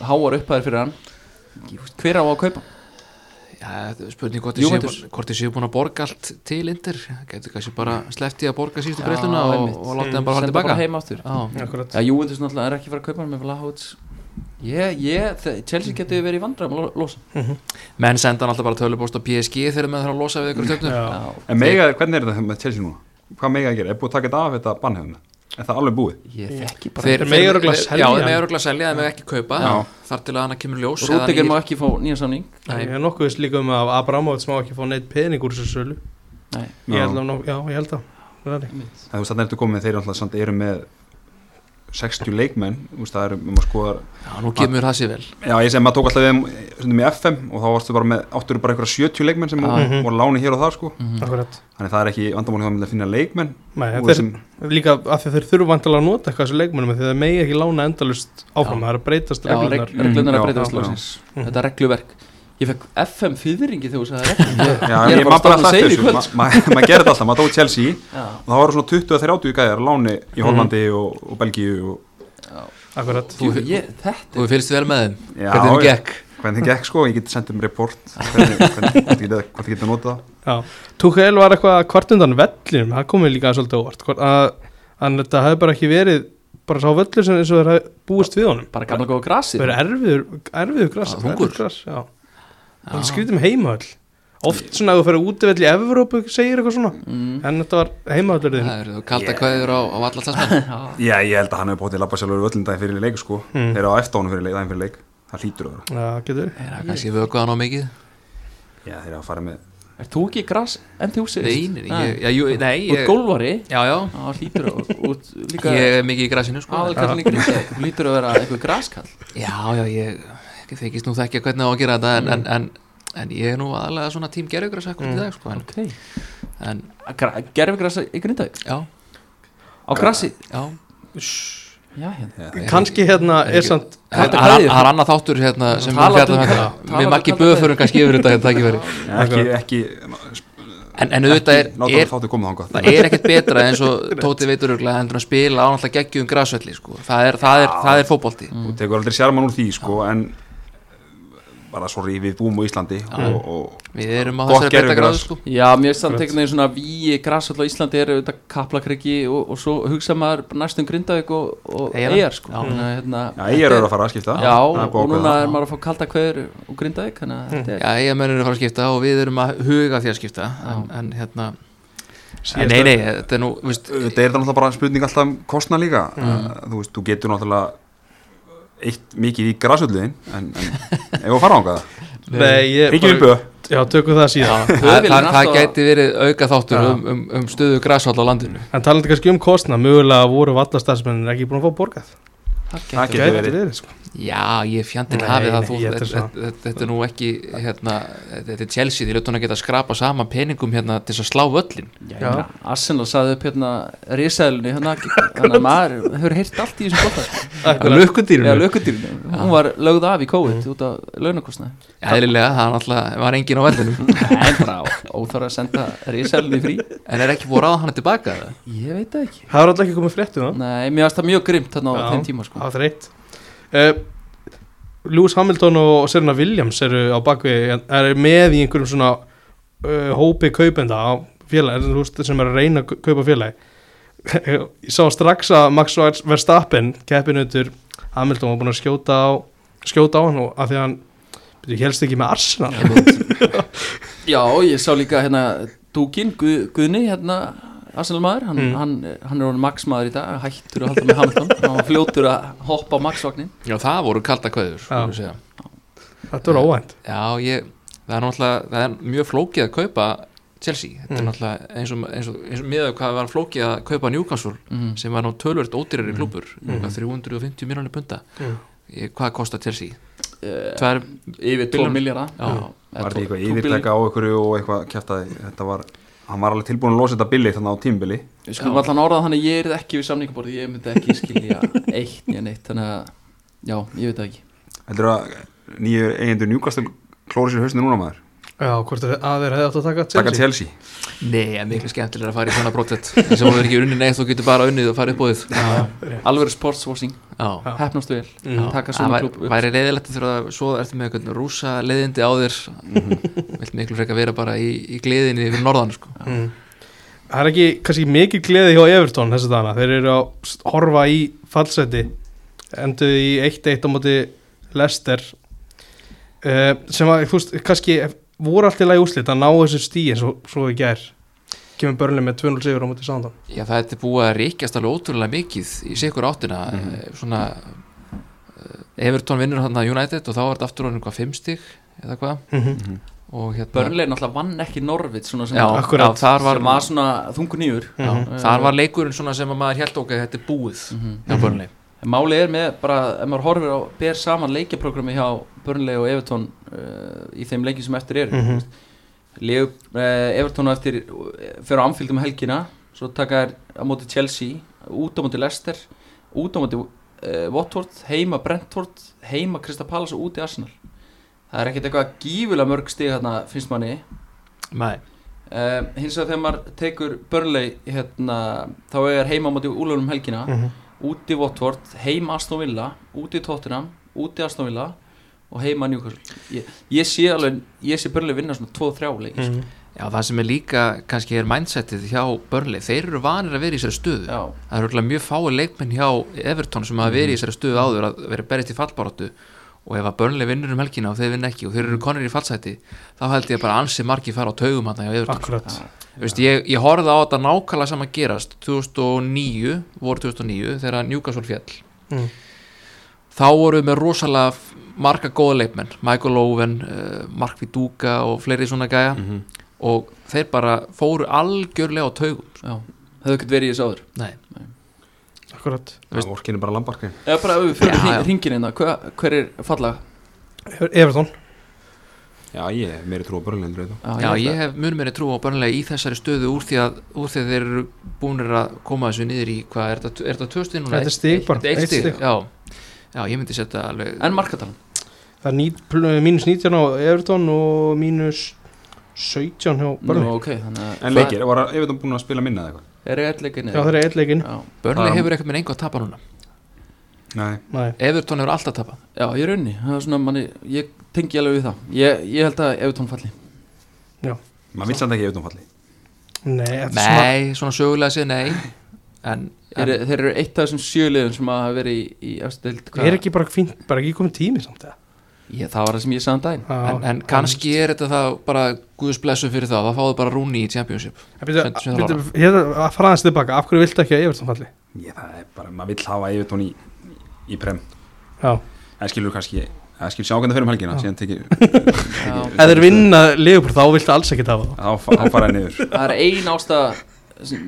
háar upphæðir fyrir hann. Hver á að kaupa? Já, þetta spurning hvort þið séu, búin að borga allt til Inter. Getur kannski bara sleppti að borga síðustu Já, greiðluna og, og láta þeim bara fara Senda tilbaka. heim aftur. Já, Akkurat. Já, Juventus náttúrulega er ekki fara að kaupa hann með Vlahovic Ég, þe- Chelsea getur verið í vandræðum að lo- losa menn senda hann alltaf bara tölupóst á PSG þegar með það að losa við ykkur töfnum Já, Já, En mega, hvernig er þetta með Chelsea núna? Hvað mega að gera? Er búið að taka þetta af þetta bannhefna? Er það alveg búið? ég þekki bara þeir mega örugglega þeir- selja þeir mega öruglega selja, þeir mega ekki kaupa Já. þar til að hann kemur ljós Rúdegger má ekki fá nýja samning. Ég er nokkuð veist líka um að Abramovits má ekki fá neitt pening úr þessu sölu Nei, Ég Já. held að, nok- já, ég held að 60 leikmenn, þú veist, það er um að skoða Já, nú kemur það sér vel. Já, ég sem maður tók alltaf við í FM og þá varstu bara með, áttur bara einhverja 70 leikmenn sem Já. voru láni hér og þar sko. Mhm. Akkurat. Þannig það er ekki vandamálið þá með að finna leikmenn. Nei, þeir, sem, líka af því að þeir þurfu vantilega að nota eitthvað þessu leikmennum því að þeir megi ekki lána endalust áfram Já. það er að breytast Já, reglunar reg, reglunar Mm, að já, breytast já, já. Þetta regluverk Ég fekk FM fyrringi þegar þú sagði reglum Ég, Já, ég ég er bara bara að segja í kvöld. Ma- ma- maður gerir þetta alltaf, maður tók Chelsea. Já, og það voru svona 20-30 gæjar á láni í Hollandi og, og Belgíu og, já. Akkurat. Þú- Jú, ég, Þetta Þú fylgst vel með þeim. Já, Hvernig já. gekk? hvernig það gekk sko, ég geti sendið um report. Hvernig, hvernig, hvort ég geti- hvort ég geti notað það. Já, Tuchel var eitthvað hvort undan vellinum, það komið líka svolítið óvart. Að, að þetta hefði bara ekki verið bara sá völlur sem eins og hefði búist við honum. Bara gamla góða grasi Það er. Það skrítið með heimahöll. Oft svona að þú fyrir útivell í Evrópu segir eitthvað svona, mm. en þetta var heimahöllurðin Það eru kalda Yeah. kveður á, á alla tlassmenn Já, ég held að hann hefur bótið að labba sjálfur öllum daginn fyrir leik sko. Mm. þeir eru á eftir honum fyrir leik, daginn fyrir leik. Það hlýtur að vera. Já, getur. Það er kannski vökuðan á mikið. Já, þeir eru að fara með Er þú ekki gras en þú segist? Nei, nei, ég, já, jú, nei Út gólvari Já, já, Já, hlýtur að út líka ég er mikið í grasinu sko. Hlýtur að vera eitthvað graskall. Já, já, ég ég þykist nú þekkja hvernig á að gera þetta en, en, en, en ég er nú aðalega svona tím gerðugras ekkert í dag sko en, Ok. en Gerfi grasa í Grindavík? Já, Á grasi já. Já, hérna. Kannski hérna er samt Það Þetta er- það það annað þáttur hérna sem við um þetta kal- Við makki böðförum kannski yfir þetta þetta ekki verið ekki, ekki En, en auðvitað er, er það er ekkert betra eins og Tóti veitur örgulega endur að spila á náttúrulega geggjum grasvelli sko. það, er, það, er, það er fótbolti. Þú tekur aldrei sjarman úr því sko en bara sorry, við búum á Íslandi og, og Við erum á þessari betta gráðu gervigras. sko. Já, mér er samt einhvern veginn svona víi grasvall á Íslandi er auðvitað kaplakriki og, og svo hugsa maður bara næstum Grindavík og, og. Eyjar sko Já. Að, hérna, já, ég er að fara að skipta Já, Það og núna er það. maður að fá kalda kveður og Grindavík Þannig að þetta er Já, ég mennur að fara að skipta og við erum að huga því að skipta en, en hérna en Nei, nei, þetta er nú þetta er náttúrulega bara spurning alltaf um kostna líka uh, þú veist, þú getur náttúrulega eitt mikið í grasölluðin en, en ef að fara við bara, böð Já, tökum það síðan. Það, Höfuðlinn það, það alltaf- gæti verið auka þáttur um, um, um stöðu grasvall á landinu. En talandi kannski um kostna, mögulega voru vallastafsmennin ekki búin að fá borgað Það getur verið. verið. Sko. Já, ég fjandinn Nei, hafið það þetta, er nú ekki hérna, þetta er Chelsea, því lötun að geta skrapa saman peningum hérna til þess að slá völlin Arsenal saði upp hérna risaðilunni, hérna, að maður hefur heyrt allt í þessum lökundýrinu, hún var lögð af í COVID út af launakostnaði. Eðlilega, það var alltaf, var engin á vellinu En bara óþarf að senda risaðilunni frí. En er ekki búið að ráða hana tilbaka eða? Ég veit ekki. Það var alltaf ekki komið fréttu Nei, mér varst það mjög grimt þarna á þeim tíma sko. Það var þreitt uh, Lewis Hamilton og Serena Williams eru á bakvið er með í einhverjum svona uh, hópi kaupenda á félagi veist, sem er að reyna að kaupa félagi ég sá strax að Max Verstappen keppinutur Hamilton var búin að skjóta á skjóta á hann og að því að hann byrju, helst ekki með Arsenal. Já, ég sá líka hérna Dúkin, Guð, Guðni hérna Arsenal maður, hann, Mm. hann, hann er orðin Max maður í dag, hættur að halda með Hamilton hann var fljótur að hoppa á Max vagnin Já, það voru kalda segja. þetta var óvænt Já, ég, það er náttúrulega það er mjög flókið að kaupa Chelsea þetta er Mm. náttúrulega eins og, eins og, eins og miðað við hvað var flókið að kaupa Newcastle mm. sem var nú tölvöld ódýrari klúpur Mm. 350 miljónir punta mm. Hvað kostar Chelsea? uh, Tvær, Yfir 12 Billion. miljardar Já. Var þetta eitthvað yfirteka á einhverju og eitthvað kæftaði Þetta var, hann var alveg tilbúin að losa þetta billi þannig á tímbili Við skulum allan orðað þannig að ég er ekki við samningaborði ég myndi ekki skilja eitt nýja neitt þannig að, já, ég veit það ekki. Heldur að nýju eigendur Newcastle klóri sér hausinu núna maður Já, hvort er að þeir hefði átt að taka Taka Chelsea? Chelsea. Nei, en miklu skemmtilega að fara í svona brotet sem þú er ekki unni neitt, þú getur bara unnið og farið upp á þið. Já, Alveg sportswashing, hefnast vel. Taka það svona klub upp. væri leiðilegt þegar að svo ertu með einhvern rúsa leiðindi á þér? Vilt miklu frekar vera bara í, í gleðinni yfir norðan sko. Mm. Það er ekki kannski mikið gleði hjá Everton þessu dana, þeir eru að horfa í fallseti enduðu í 1-1 á móti Leicester uh, sem að, þú veist, kannski voru allt í lagi úslit að ná þessu stíi svo, svo í gær. Kemur börnlega með 2-0 sigur á móti Sándam Já, það er búið að ríkjast alveg ótrúlega mikið í sikur áttina. Mm svona eh, Everton vinnur hann að United og þá var þetta aftur orðin hvað fimm stig eða hvað? Mm -hmm. og hérna Börnlega náttúrulega vann ekki Norvit svona sem, já, Akkurat. já, þar var, sem var svona þungur nýjur já, Mhm. þar var leikurinn svona sem að maður held okkur þetta er búið hjá Burnley Máli er með bara, ef maður horfir á ber saman leikjaprogrammi hjá Burnley og Everton uh, í þeim leikjum sem eftir eru mm -hmm. uh, Everton á eftir uh, fyrir á Anfield um helgina svo taka þær á móti Chelsea út á móti Leicester út á móti uh, Watford, heima Brentford heima Krista Palace og út í Arsenal. Það er ekkert eitthvað gífulega mörg stig þarna finnst manni. Nei, uh, hins vegar þegar maður tekur Burnley hérna, þá er heima á móti Úlunum helgina. Mhm. Úti Watford, heima Aston Villa úti Tottenham, úti Aston Villa og heima Newcastle ég, ég sé alveg, ég sé Burnley vinna svona 2-3 leiki Mhm. sko. já það sem er líka kannski er mindsetið hjá Burnley þeir eru vanir að vera í þessari stöðu já, það eru mjög fáið leikmenn hjá Everton sem hafa verið í þessari stöðu áður að vera berist í fallbaráttu og ef að Burnley vinnur um helgina og þeir vinn ekki og þeir eru konir í fallsæti þá held ég bara ansi margi fara á taugum hann Veist, ég, ég horfði á þetta nákvæmlega saman gerast 2009, voru 2009 þegar Newcastle fjall mm. þá voru við með rosalega marga góða leikmenn Michael Owen, uh, Mark Viduka og fleiri svona gæja. Mhm. og þeir bara fóru algjörlega á taugum já, hefðu ekkert verið í þessu áður? Nei, Akkurat. Það vorkinni bara lambarkinn eða bara ef við fyrir Já, já. hringin hérna hver, hver er falla Everton. Já, ég hef meiri trú á börnlendur þetta Já, ég hef mun meiri trú á börnlega í þessari stöðu úr því að, úr því að þeir eru búinir að koma þessu niður í, hvað, er þetta, er þetta núna? Þetta er stig bara, Eitt, stig. já. Já, ég myndi setja alveg en markatalan? Það er ní, pl- mínus 19 á Everton og mínus 17 hjá Burnley. Nú, ok, þannig að En leikir, var Evertón búin að spila minna eða eitthvað? Er eitt leikin Já, eitt leikinn já, Börnlega Það- hefur eitthvað með einhver að tapa núna. Nei, Nei, Everton hefur alltaf tapað. Já, ég er unni það er svona manni, ég tengi alveg við það. Ég, ég held að Evertón falli. Maður vill samt ekki Evertón falli. Nei, er svona Nei, svona sögulega séð nei. En, er, en þeir eru eitt af þessum sjöliðum sem að hafa verið í, í efstild Er ekki bara fínt, bara ekki komið tími samt það ég, það var það sem ég sagði um daginn. En, en kannski er þetta það bara Guðs blessu fyrir það, það fáðu bara rúni í Championship. Hérna, að fara aðeins tilbaka, af hverju viltu ekki að Everton falli? Ég, það er bara, maður vill hafa Evertón í, í prem. Já, En skilur kannski, það skilur sjá hvernig það fyrir um helgina Já. Síðan tekið ef þeir vinna Leopold þá viltu alls ekki tafa það Þá fara það niður. Það er ein ástæða sem,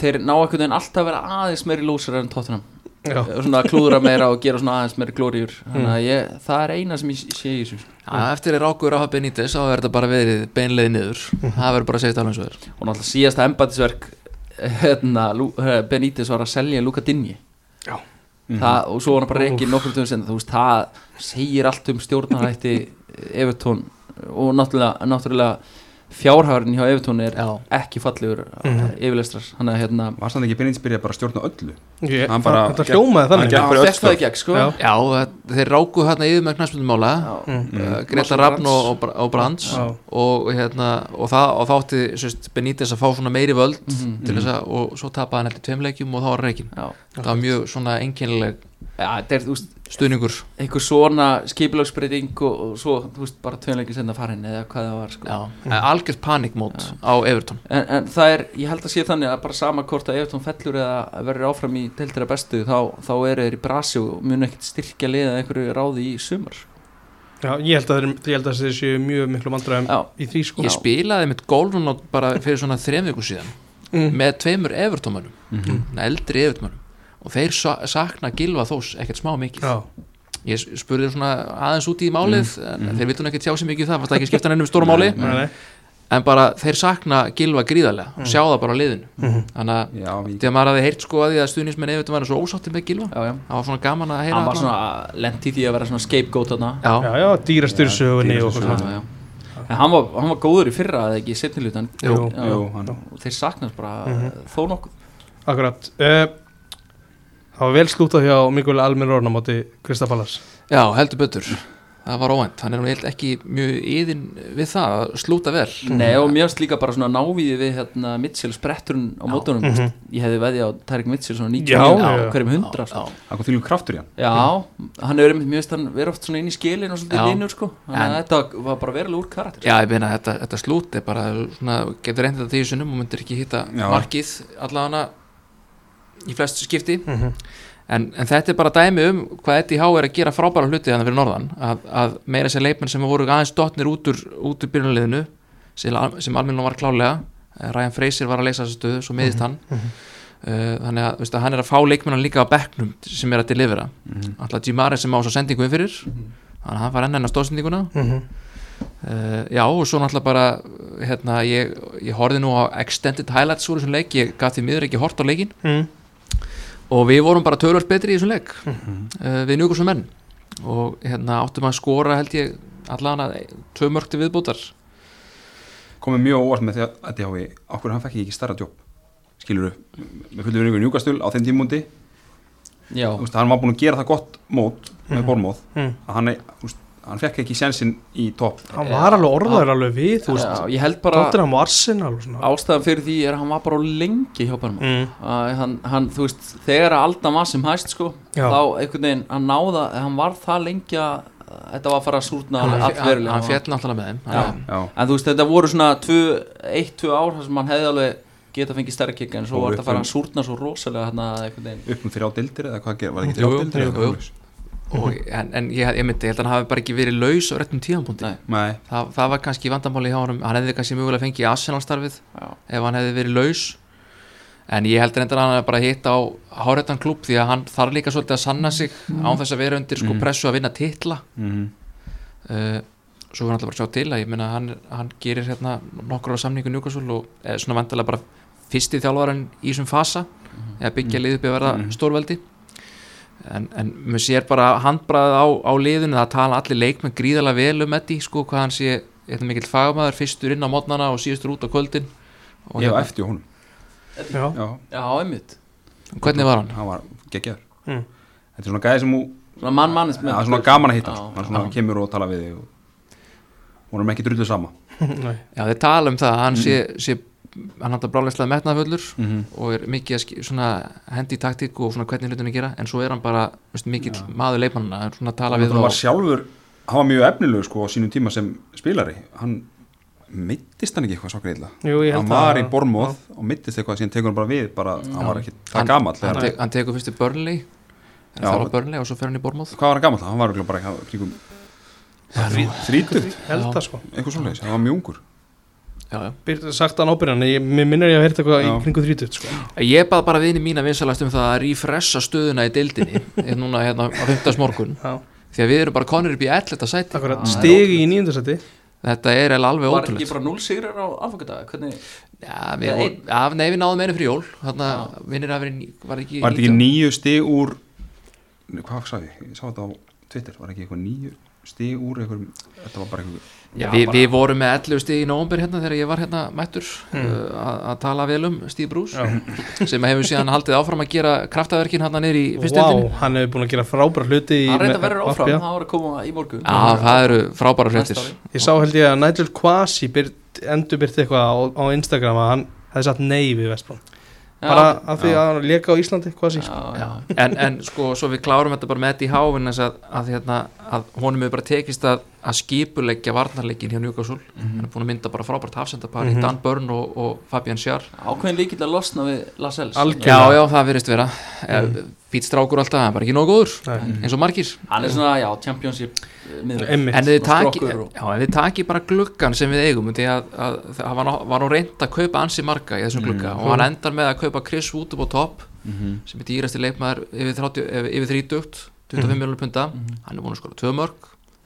þeir ná einhvern veginn alltaf vera aðeins meiri lúsar en Tottenham. Já. Svona klúðra meira og gera svona aðeins meira glóriur þannig að ég, það er eina sem ég sé í þessu Já, eftir er ákveður á hafa Benítez þá verður þetta bara verið beinleið niður. Það verður bara að segja þetta alveg eins og þér og náttúrulega síðasta embatisverk hérna, Lu- eh, Benítez var að selja Luka Dinji Já. það, og svo var hann bara reikið nokkur töfum sen þú veist, það segir allt um stjórnarætti Evertón og náttúrulega, náttúrulega fjárhæðurinn hjá Evertón er Já. ekki fallegur Mhm. mm. yfirlestrar hann er hérna Var stann ekki byrjað bara að stjórna öllu Ég, Hann bara- þetta hljómaði þannig hann gekk Já, fyrir öll fekk það í störf. gegn sko Já. Já, það- þeir ráku hérna yfir með knæspundmála Já. Mm. uh, Greta Marcel Rafn Brands. og, og, Bra- og Brands og, hérna, og, það, og þá átti sérst, Benítez að fá svona meiri völd Mhm. til þess að, og svo tapaði hann eftir tveim leikjum og þá var reikin það var mjög svona einkennileg Já, þetta er, þú veist, stuðningur. einhver svona skipulagsbreyting og, og svo, þú veist, bara tveinleikin senna farin eða hvað það var, sko. Mm. algjört panikmót á Everton. En, en það er, ég held að sé þannig að bara sama hvort að Evertón fellur eða verður áfram í deildira bestu, þá, þá eru þeir í brasi og mun ekkert styrkja liða einhverju ráði í sumar. Já, ég held að þeir, ég held að þeir séu mjög miklu vandræðum Já, í því sko. Ég spilaði mitt golfun bara fyrir svona þrem viku síðan mm. með tveimur Evertómanum Mhm. eldri Evertómanum og þeir sa sakna Gilva Þós ekkert smá mikið. Já, ég spurði svona aðeins út í málið en Mhm. þeir vildu nú ekki tjá sig mikið það fannst það ekki skipta nefnum stóra máli. nei, nei. En bara þeir sakna Gilva gríðarlega og sjá það bara á liðinu. Mhm. þannig að þegar maður hafði heyrt sko að því að stuðnismenn Evertón var svo ósátti með Gilva já, já. það var svona gaman að heyra Hann var svona lent í því að vera svona scapegoat þarna. Já, Já, já. En hann var, hann var góður í fyrra eða ekki í setnilutan Jú. Jú, hann- og þeir saknast bara Mhm. þó nokkuð. Akkurat. Uh, Það var vel slútað hjá Mikael Almir Orna móti Kristapalas já, heldur betur. Það var óvænt, hann er ekki mjög yðin við það að slúta vel. Nei og mjögst líka bara svona návíði við hérna Mitchell spretturinn á mótunum. Mhm. Ég hefði veði á Tarik Mitchell svona 90 Já, á hverjum hundra sko. Það kom þvílum kraftur í hann. Já, hann hefur mjög veist hann verið oft svona inn í skilin og svolítið Já. linur sko. Þannig að En- þetta var bara verulega úr karakter. Já, ég meina þetta, þetta slút er bara svona, getur reyndið þetta tíu sunnum og myndir ekki hitta markið allavega í flest skipti. Mhm. en, en þetta er bara dæmi um hvað Há er að gera frábæra hluti þannig fyrir norðan. Að, að meira sér leikmenn sem voru aðeins dotnir út úr, út úr byrjunliðinu sem, sem almenna var klálega Eh, Ryan Fraser var að leysa þessu stöðu svo miðist hann. uh, þannig að, veistu, hann er að fá leikmennan líka á bekknum sem er að delivera. Mhm. alltaf Jimare sem á svo sendingu inn fyrir. Þannig að hann fær enn enn á stóðsendinguna Mhm. Uh, já og svo náttúrulega bara hérna, ég, ég horfði nú á extended highlights úr þessum leik, ég gaf því miður ekki hort á leikin Mhm. Og við vorum bara tölvöld betri í þessum leik. Uh, við njúkursum menn. Og hérna áttum að skora held ég allan að tvö mörg til viðbútar komið mjög óvart með því að þetta hái okkur hann fekk ekki starra jobb? Skilur með fullu verið njúkastul á þeim tímundi Já, hann var búin að gera það gott mót með Bormóð Mhm. að hann, er, þú veist, hann fekk ekki sjensin í topp. Hann var alveg orðaður alveg við Þú já, veist, ég held bara Tottenham og Arsenal og svona. ástæðan fyrir því er að hann var bara lengi hjá Barma mm. hann, hann, þú veist, þegar að Alda var sem hæst sko, Já. þá einhvern veginn hann náða, hann var það lengi að þetta var að fara að súrna hann, hann, fjall náttúrulega með þeim. Já. Já, en þú veist, þetta voru svona 1-2 ár þar sem hann hefði alveg geta fengið stærri kikka en svo var þetta að fara um- að súrna svo rosalega hérna einhvern veginn. Upp um þrjá dildir eða hvað ger, var ekki Jú, og, en, en ég, ég myndi, ég held að hann hafi bara ekki verið laus á réttum tíðanbúndi Nei. Nei, það, það var kannski vandamáli hjá honum. Hann hefði kannski mögulega fengið Arsenal starfið Já. ef hann hefði verið laus. En ég endur að hann hefði bara hitt á háréttan klúb því að hann þarf líka svolítið að sanna sig án þess að vera undir sko Mhm. pressu að vinna titla. Mm uh, svo er hann alltaf bara að sjá til að ég meina hann, hann gerir hérna nokkur á samningu Newcastle og er svona vandalega bara fyrsti þjálfarinn en, en maður sér bara handbræðið á, á liðinu það tala allir leikmenn gríðarlega vel um Eddie sko hvað hann sé eitthvað mikill fagmaður fyrstur inn á mótnana og síðustur út á kvöldin. Og ég hérna, var eftir honum. Já, já, Já, einmitt. Hvernig var hann? hann var geggjaður. Mm. þetta er svona gæði sem þú Svona mann mannist það er svona gaman að hitta. Já, hann hann svona já. kemur og tala við þig og vorum ekki drullu sama. Nei. Já þeir tala um það að hann sé, sé hann hann brálegslega metnaðfullur mm -hmm. og er mikið að svona hendi í taktík og svona hvernig hlutunni gera en svo er hann bara veist, mikill maður leikmannina er svona að tala við hann var og sjálfur hann var mjög efnilegu sko á sínum tíma sem spilari. Hann mittist hann ekki eitthvað svo held hann var að- í Bormóð og mittist eitthvað síðan tekur hann bara við bara, hann var ekki það Hann- gamall hann, tek, hann tekur fyrst í Burnley Já. það var Burnley og svo fer hann í Bormóð hvað var hann gamall, hann var bara eitthvað kringum það sko. Eitthvað svoleiðis, hann var mjög ungur sagt hann ábyrjan ég, minnir ég að heyrta eitthvað í kringu 30 sko. Ég bað bara vini mína vinsalast um það að refressa stöðuna í deildinni núna hérna á 15. morgun Já, því að við erum bara konur upp í 11. sæti. Akkurat, Já, stigi í nýjöndarsæti þetta er alveg Var ekki ótrúlega bara 0 sigrar á aðfangadag? Hvernig nei, við náðum einu fyrir jól. Þannig að vinnir að vera var ekki Var þetta ekki 19? nýju stig úr Hvað sagði ég? Ég sá þetta á Twitter. Var ekki eitthvað nýju stig úr eitthvað Þetta var bara eitthvað Já, við, við vorum með 11 stig í nóvumber hérna þegar ég var hérna mættur Mm. uh, að að tala vel um Steve Bruce Já. sem hefur síðan haldið áfram að gera kraftaverkin hérna niður í Vá, fyrstendinni hann hefur búin að gera frábæra hluti í Hann reynda með- verður áfram. Það var að koma í morgun Já, það eru frábæra ári. Ég sá held ég að Nigel Quasi endur byrt eitthvað á, á Instagram að hann hefði satt nei við Vestbrón Já, bara af því Já. að hann leka á Íslandi Quasi sko. já, já. Já, en, en sko, svo við klárum þetta bara með þetta í hávinn að, að, hérna, að honum hefur bara tekist að, að skipuleggja varnarleikin hjá Newcastle hann er búin að mynda bara frábært hafsendapar Mhm. í Dan Burn og, og Fabian Sjar Ákveðin líkill að losna við Lascelles Algjör. Já, já, það verðist vera mm. Fýtt strákur alltaf, hann er bara ekki nógu góður Nei. eins og margir Hann er svona, já, championship eh. Einmitt. En þið taki, já, en þið taki bara gluggan sem við eigum því að, að það var, nú- reynd að kaupa ansi marga í þessum glugga og hann endar með að kaupa Chris Wood upp á topp Mhm. sem er dýrasti leikmaður yfir, 30, yfir, yfir 30 25 Mhm. miljonar punta hann er búin að skora tvö mörg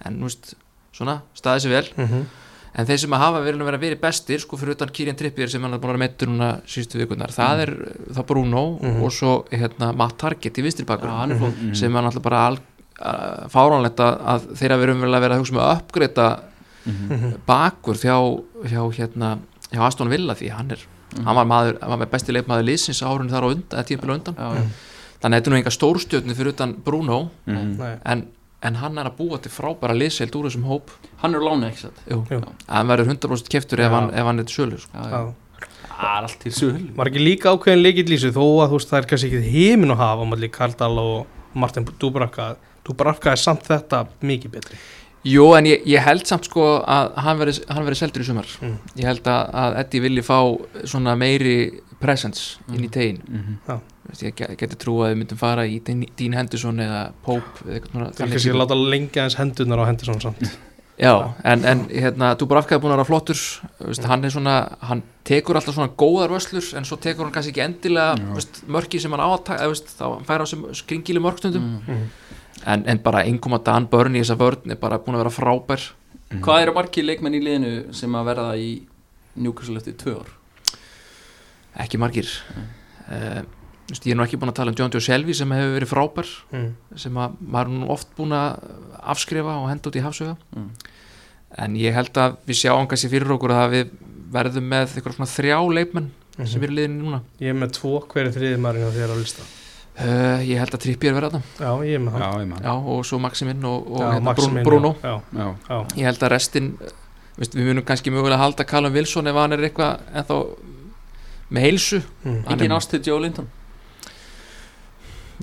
en nú veist, svona, staðið sér vel Mhm. En þeir sem að hafa verið að vera verið bestir sko fyrir utan Kirian Trippier sem hann er búin að vera meittur núna síðustu vikunar, það er þá Bruno Mhm. og svo hérna, Matt Target í vinstri Já, bakur hann er flott sem er náttúrulega bara fáránlegt að, að þeirra verum vel að vera að hugsa með að uppgreita Mhm. bakur hjá, hjá hérna hjá Aston Villa því hann er hann var, maður, hann var með besti leikmaður liðsins árunni þar á undan, eða tímpil undan Já, já. þannig að þetta er nú enga stórstjörni fyrir utan Bruno Mhm. Nei. en, en hann er að búa til frábæra liðseld úr þessum hóp. Hann er lána, ekki satt? Hann verður 100% keftur ef hann, ef hann er til sölu sko. Það er allt til söl Var ekki líka ákveðin leikill í þessu þó að þú veist það er kannski ekki heimin að hafa malli Kardal og Martin Dubravka. Dubravka er samt þetta mikið betri. Jú, en ég, ég held samt sko að hann verði, hann verði seldur í sumar. Mm. ég held að, að Eddie vilji fá svona meiri presence inn í tegin Mhm. Ég ge- geti trú að við myndum fara í Dean Henderson eða Pope eða eitthvað Það er þannig að láta lengja eins hendunar á Henderson samt. Já, en, en hérna, Dubravka er búin að vera flottur veist, hann er svona, hann tekur alltaf svona góðar vöslur en svo tekur hann kannski ekki endilega veist, mörki sem hann á að taka veist, þá hann fær á sem skringilu mörgstundum Mhm. en, en bara einnkoma Dan Burn í þessa vörn er bara búin að vera frábær. Hvað eru margir leikmenn í liðinu sem að verða í Newcastle eftir tvö ár? ekki margir. Uh, veist, ég er nú ekki búin að tala um John Joe Shelby sem hefur verið frábær mm. sem að maður er nú oft búin að afskrifa og henda út í hafsöga Mm. en ég held að við sjáum kannski fyrir okkur að við verðum með eitthvað svona þrjá leikmenn sem Mhm. eru liðinni núna. Ég er með tvo. Hverju þriði maðurinn á þér á lista? Uh, ég held að Trippier verða þetta Já, ég er með Já, hann. Man já, og svo Maximin og, og Já, hérna, Maximin, Bruno. Já, Já, já, ég held að restin veist, við munum kannski mögulega halda Callum Wilson ef hann er eitthvað ennþá með heilsu. Mm. Engin er- ást til Joe Linton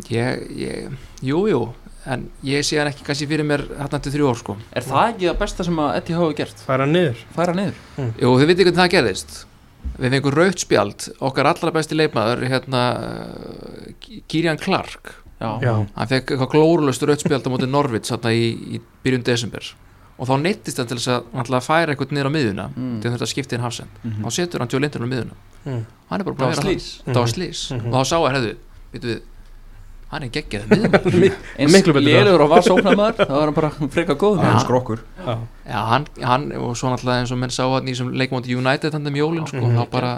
ég, ég, jú, jú en ég sé hann ekki kannski fyrir mér hérna til þrjú ár sko. Er það ekki það besta sem að Eddie hafa gert? Færa niður. Færa niður? Jú, þið veitir hvernig það gerðist. Við fengum rautt spjald Okkar allra besti leikmaður hérna, Kirian Clark. Já, Já, Hann fekk eitthvað glórulust rautt spjald á móti Norvits hérna, í, í byrjun desember. Og þá neittist hann til þess að, að færa eitthvað niður á miðuna Mm. til þetta skipti inn hafsend. Mhm. Þá setur hann Joe Linton á miðuna mm. Hann er bara að vera slís það Það var slís Mhm. Og þá sá hann, hefðu, við Hann er geggjað Eins lélur og var sóknarmaður Það. var hann bara freka góð hann er skrokkur. Já, hann, hann og svo náttúrulega eins og menn sá hann í leikumóti United hann um jólin sko, Mhm. þá bara,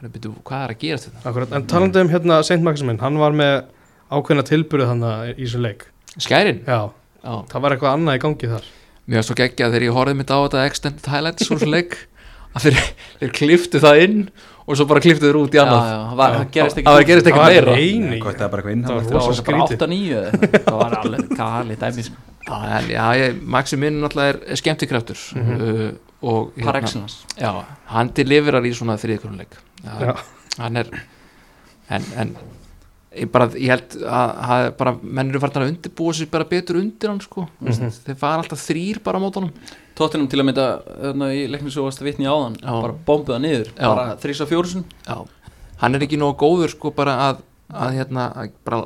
bara byrju, hvað er að gerast þetta? akkurat En talandi um hérna Saint Maximin, hann var með ákveðna tilbyrðu hann í þessu leik. Skærin? Já, Já. það var eitthvað annað í gangi þar. Mér var svo geggjað þegar ég horfði mitt á þetta extended highlights úr svo leik að þeir, þeir kliftu það inn og svo bara kliftu þeir út í annað. Já, það gerist ekki meira. það var bara skrítið. 8-9 Það var alveg gali dæmi sko. Já, en, já ég, Maxi minn náttúrulega er, er skemmtikraftur Mhm. uh, og hérna, Par excellence. Hann deliverar í svona þriðkurnuleik Já. hann er en, en ég, bara, ég held að, að bara, menn eru farin að undirbúa sér bara betur undir hann sko. Mhm. þeir fara alltaf þrýr bara á mótunum Tottenham til að mynda þarna, í leiknum svo varst að vitni áðan Já. bara bombuða niður, Já. bara þrýsa fjórusun já. hann er ekki nógu góður sko bara að, að hérna, að bara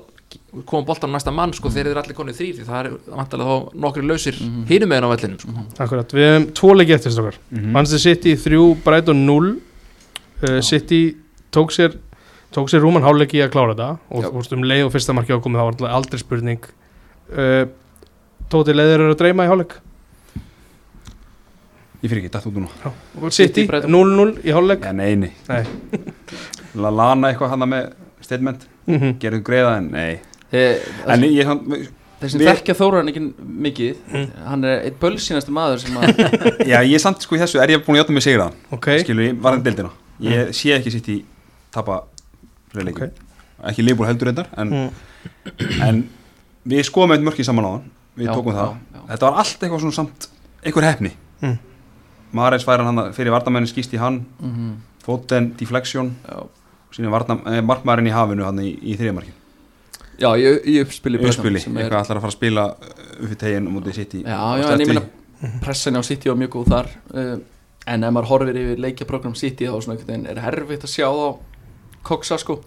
koma boltan á næsta mann sko þegar þeir eru allir konið þrýr því það er vantarlega þá nokkri lausir mm hinum meginn á vellinu sko. Akkurat, við hefum tvo leiki eftir stokkar Mhm. Manchester City 3, Brighton 0 uh, City tók sér tók sér rúman háleiki að klára þetta og Já. þú veist um leið og fyrsta marki ákomið það var aldrei spurning. Uh, Tóti leiðir eru að dreyma í hálfleik? Ég fyrir ekki, dætt út núna. City City, Brighton. 0-0 í hálfleik? Ja, nei, nei. Nei. La Lana eitthvað hann með statement? Mm -hmm. Gerðu greiða en nei. Þeir, En ég, sem við- þekkja Þóran ekki mikið Mm. hann er eitt bölsýnasti maður sem að já, ég samt sko í þessu Er ég búin að hjáta mig sigraðan. Ok, Skilu, ég var enn deildina. Ég sé ekki sitt í tapa fyrir leiki Ok. Ekki Leifbúl heldur reyndar en, mm. en við skoðum eitt mörki saman á hann Við Já, tókum það já, já. Þetta var allt eitthvað svona samt Einhver hefni Mm. Mares færa hann fyrir vardamennin skýst í hann Mhm, Foten, deflection. Sýnum eh, markmaðurinn í hafinu hann í, í þriðamarkin já, í, uppspili Uppspili, sem er- eitthvað ætlar að fara að spila upp í tegin og mútið sitt í Já, já, en ég meina pressan á City var mjög góð þar uh, en ef maður horfir yfir leikjaprogram City þá er herfitt að sjá þá koksa sko.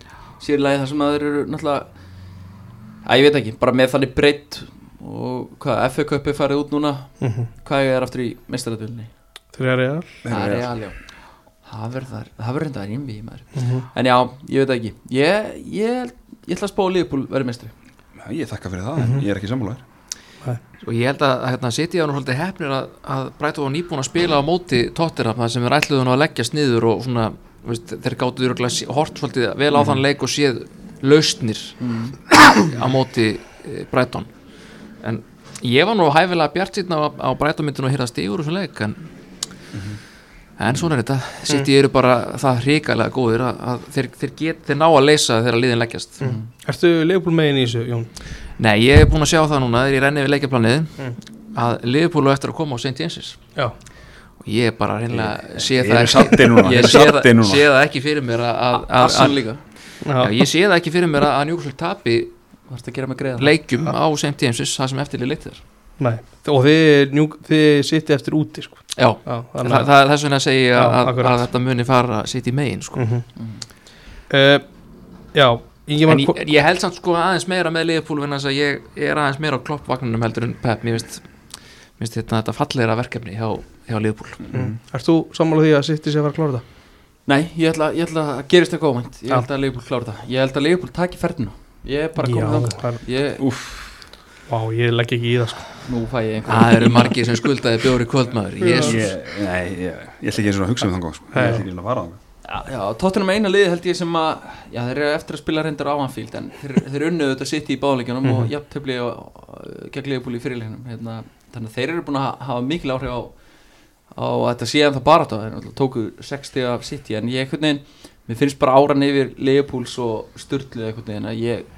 Sérlega það sem að þeir eru náttúrulega að ég veit ekki, bara með þannig breytt og hvað, FA Cup er farið út núna. Mm hvað er aftur í meistaradölunni? Þeir eru real. Það er real, já. Það verður verður enda rýmbi í maður. Mm -hmm. En já, ég veit ekki. Ég, ég, ég ætla að spá að Liverpool verið meistri Já, Ég þakka fyrir það, en ég er ekki sammálaður og ég held að hérna, City á nú svolítið hefnir að, að Brighton var nýbúin að spila á móti Tottenham það sem er ætluðun á að leggjast niður og svona, veist, þeir gáttu hort svolítið vel á þann leik og séð lausnir mm. á móti e, Brighton en ég var nú hæfilega bjart sýtna á, á Brighton myndinu að hýra stígur úr þessum leik en, en svona er þetta City eru bara það hrikalega góðir að, að þeir, þeir, get, þeir ná að leysa þegar liðin leggjast Ertu Leopold megin í þessu, Jón? Nei, ég er búin að sjá það núna þegar ég renni við leikjaplanið Mm. að Liverpool á eftir að koma á St. James's Já og ég bara reynilega sé Ég ég ég sé, það, ekki fyrir mér að, að, að, Arsenal líka já, ég sé það ekki fyrir mér að, Newcastle tapi. Leikjum. Á St. James's það sem eftirlið leiktir Nei, og þið, njú, þið sitti eftir úti sko. Já, Já, Þa, það er þess vegna að segja Já, að, að þetta muni fara sitt í megin sko. mm Mm. uh, Já, Ingi en ég, ég held samt sko aðeins meira með Liverpool en þess að ég er aðeins meira á kloppvagnunum heldur en Pep, mér finnst mér finnst þetta, þetta fallegra verkefni hjá, hjá Liverpool. Mm. Erst þú sammála því að sitti sér að fara að klára þetta? Nei, ég ætla, ég ætla að gerist eitthvað óvænt. Ég held að Liverpool klára það Ég held að Liverpool taki ferðinu Ég er bara komið þangað. Það Ég, Vá, ég legg ekki í það sko. nú fæ ég einhver Það eru margir sem skuldaði bjóri kvöldmaður. Jesus. ég, nei, ég, ég ætla ekki eins og að hugsa um þannig sko. Ég ætla ekki eins og að fara þannig Já, já Tottenham er eina liði held ég sem að Já, þeir eru eftir að spila reyndar á Anfield En þeir, þeir unnuðu þetta sitt í báðleikjunum Mhm. Og jafntöfli gegn Liverpool í fyrirleikjunum hérna, Þannig að þeir eru búin að hafa mikil áhrif á á að þetta sé en það bara þetta þeir tóku 60 af City en ég einhvern veginn, mér finnst bara áran yfir Leopools og Sturlu einhvern veginn að ég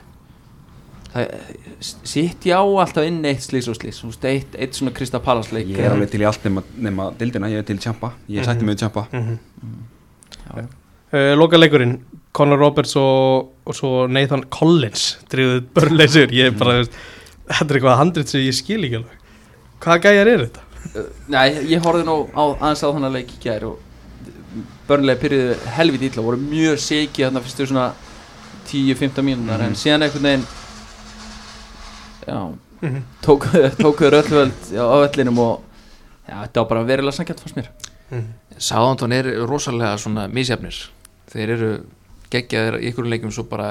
City á alltaf inn eitt slís og slís, eitt, eitt svona Krista Pallas leik Ég er alveg til í allt nema, nema dildina, ég er til tjampa Ég sætti mig við tjampa mm Já. uh, Loka leikurinn Conor Roberts og, og svo Nathan Collins drifðuð börnleysur ég er bara, veist, þetta er eitthvað handrit sem ég skil ekki alveg hvaða gæjar er þetta? Uh, Nei, ég horfði nú á, aðeins á þannig leik í gær og börnlega pyrriðu helviti illa voru mjög seki þarna fyrstu svona 10-15 mínúnar en síðan einhvern veginn já, Mhm. tók, tókuður öll völd á öllinum og já, þetta var bara verilega sangjant fannst mér Sáðantón er rosalega svona misjafnir þeir eru geggjaðir í ykkur leikjum svo bara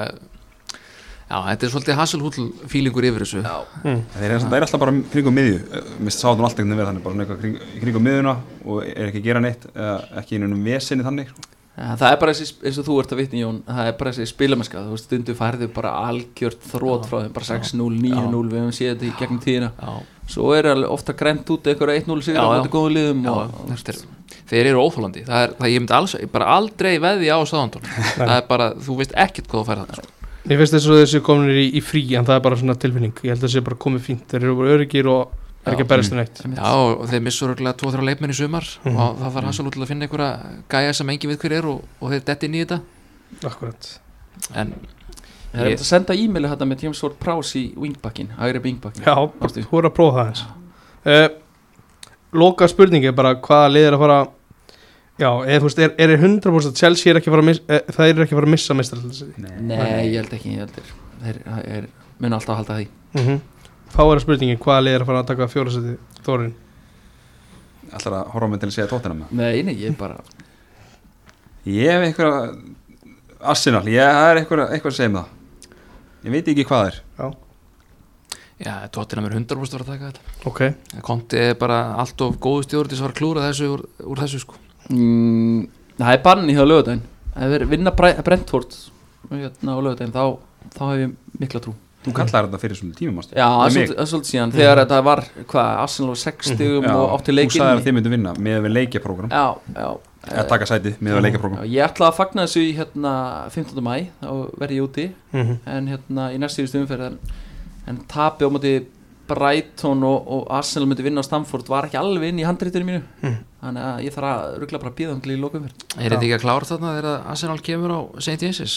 já, þetta er svolítið hasselhúll fílingur yfir þessu. Já, Mm. Það er, það er alltaf bara kringum miðju. Mist sá það alltaf einhvern veginn þannig bara svona eitthvað kring, kringum miðjuna og er ekki að gera neitt eða ekki einhvern vesinni þannig sko. Það er bara þessi, eins og þú ert að vitni Jón það er bara þessi spilamennska, þú veist stundu færðu bara algjört þrótt frá þeim bara 6-0, 9-0, við hefum séð þetta í gegnum tíðina. Já, svo er ofta grænt út eitthvað 1-0 sigur á móti góðum liðum þeir, þeir eru óþólandi það er, það ég myndi alls, bara aldrei veði á Sáðantón það er bara, þú veist ekkert hvað þú færð það. Mér finnst þess að þessi kominir í, í frí en það er bara svona tilfinning, ég held að þessi bara komið fínt. Þeir eru bara öryggir og er ekki að berast um neitt. Já, og þeir missur örgulega 2-3 leikmenn í sumar Mhm. og það þarf hasselhúll að finna einhverja gæja sem engin við hver er og, og þeir detti inn í þetta. Akkurat. En Það er Ég- að senda e-maili þetta með James Ward Prowse í wingbackin, hægri wingbackin Já, þú er að prófa það eins uh, Loka spurningi er bara hvaða lið er að fara Já, eða þú veist, er, er 100% Chelsea er ekki að fara að missa, það er ekki að fara að missa mistarallis Nei, ég held ekki, ég held þeir þeir, þeir mun alltaf halda því. Mm Fáir spurningin, hvaða lið er að fara að taka fjórasæti Þórin? Ætlar að horfa mig til að segja tóttina með Nei, nei, ég bara Ég hef eitthvað Arsenal, ég er eitthvað, eitthvað að segja um það. Ég veit ekki hvað er. Já, tóttina mér 100% var að taka þetta. Ok, Konti er bara allt of góðu stjórn til að að klúra þessu úr, úr þessu sko mm, Það er bann í það lögudaginn Ef þeir vinna Bre- Brentford hérna á lögudaginn þá, þá hef ég mikla trú. Þú kallar þetta fyrir svona tímum ástu Já, það er svolítið- það er síðan Þegar þetta var, hvað, Arsenal var 6 stigum og átti Þú leikinn sagði að þið myndu vinna með við leikjaprógram Já, já. Eða taka sætið með við leikaprógram Já, Ég ætla að fagna þessu í hérna 15. mæ þá verð ég úti. Mm en hérna í næst síðustu umferð en, en tapi á móti Brighton og, og Arsenal myndi vinna á Stamford var ekki alveg inn í handreitinu mínu. Mhm. þannig að ég þarf að ruggla bara að býða um til í lokumferð Er þetta ekki að klára þarna þegar Arsenal kemur á St. James'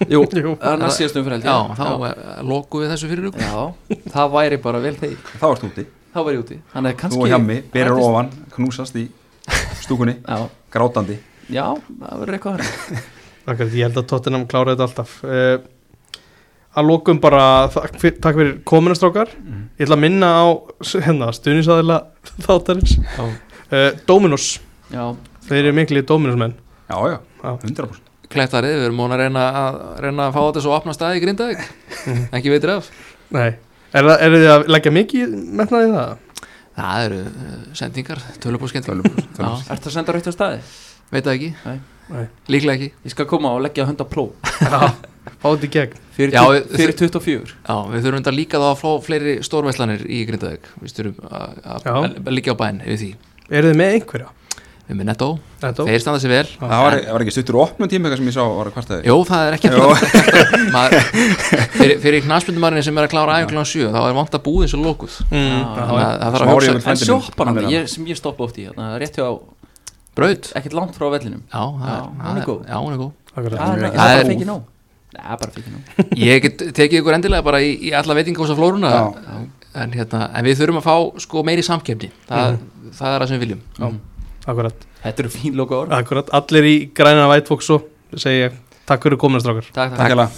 Jú, það er næst síðustu umferð held Já, þá já. loku við þessu fyrir ykkur. Já, það væri bara vel þeir Þá ert úti, þá væri ég úti. Þannig að þú kannski og hjammi, berir ofan Knúsast í stúkunni, Já, grátandi. Já, það verður eitthvað ég held að Tottenham klára þetta alltaf. Uh, Að lokum bara Takk fyrir, takk fyrir kominastrákar Ég ætla að minna á hérna, stuðnisaðila þáttarins. Já. uh, Dominos, Já, þeir eru mikli Dominos-menn. Já, já, Já. 100% Klettarið, við erum múin að reyna að, reyna að fá þetta svo opna staði í Grindavík. Ekki veitir af. Nei, er, það- eru þið að leggja mikið metnaði í það? Það eru uh, sendingar, Já, tölvupóst. ertu að senda rautt á staði? veit það ekki, Nei. Nei, líklega ekki. Ég skal koma og leggja hund á fáið í gegn. Fyrir, Já, fyrir 24 Já, við þurfum þetta líka þá að fá fleiri stórveislanir í Grindavík. Við þurfum að- liggja á bæn yfir því. Eru þið með einhverja? Við með netto, Netto? þeir standa sér vel. Það var, var ekki stuttur opnum tíma eitthvað sem ég sá var að kvartaði Jó, það er ekki. Maður- Fyrir, fyrir knaspindumarinn sem er að klára æfinglun 7 þá er vant að búðin svo lókuð En ég, sem ég stoppa oft í hérna, rétt hjá, Braut. ekkert langt frá vellinum. Já, er, hún er góð. Það er ekki- nóg Nei, bara fengið nóg Ég get tekið ykkur endilega bara í, í alla veitingahúsa flóruna Já. en, hérna, en við þurfum að fá sko meiri samkefni það, það er það sem við viljum. Já. Akkurat, Þetta eru fín loka orð akkurat. Allir í græna vætfóks og segi ég Takk fyrir kominastrákar Takk, Takk. Hérlega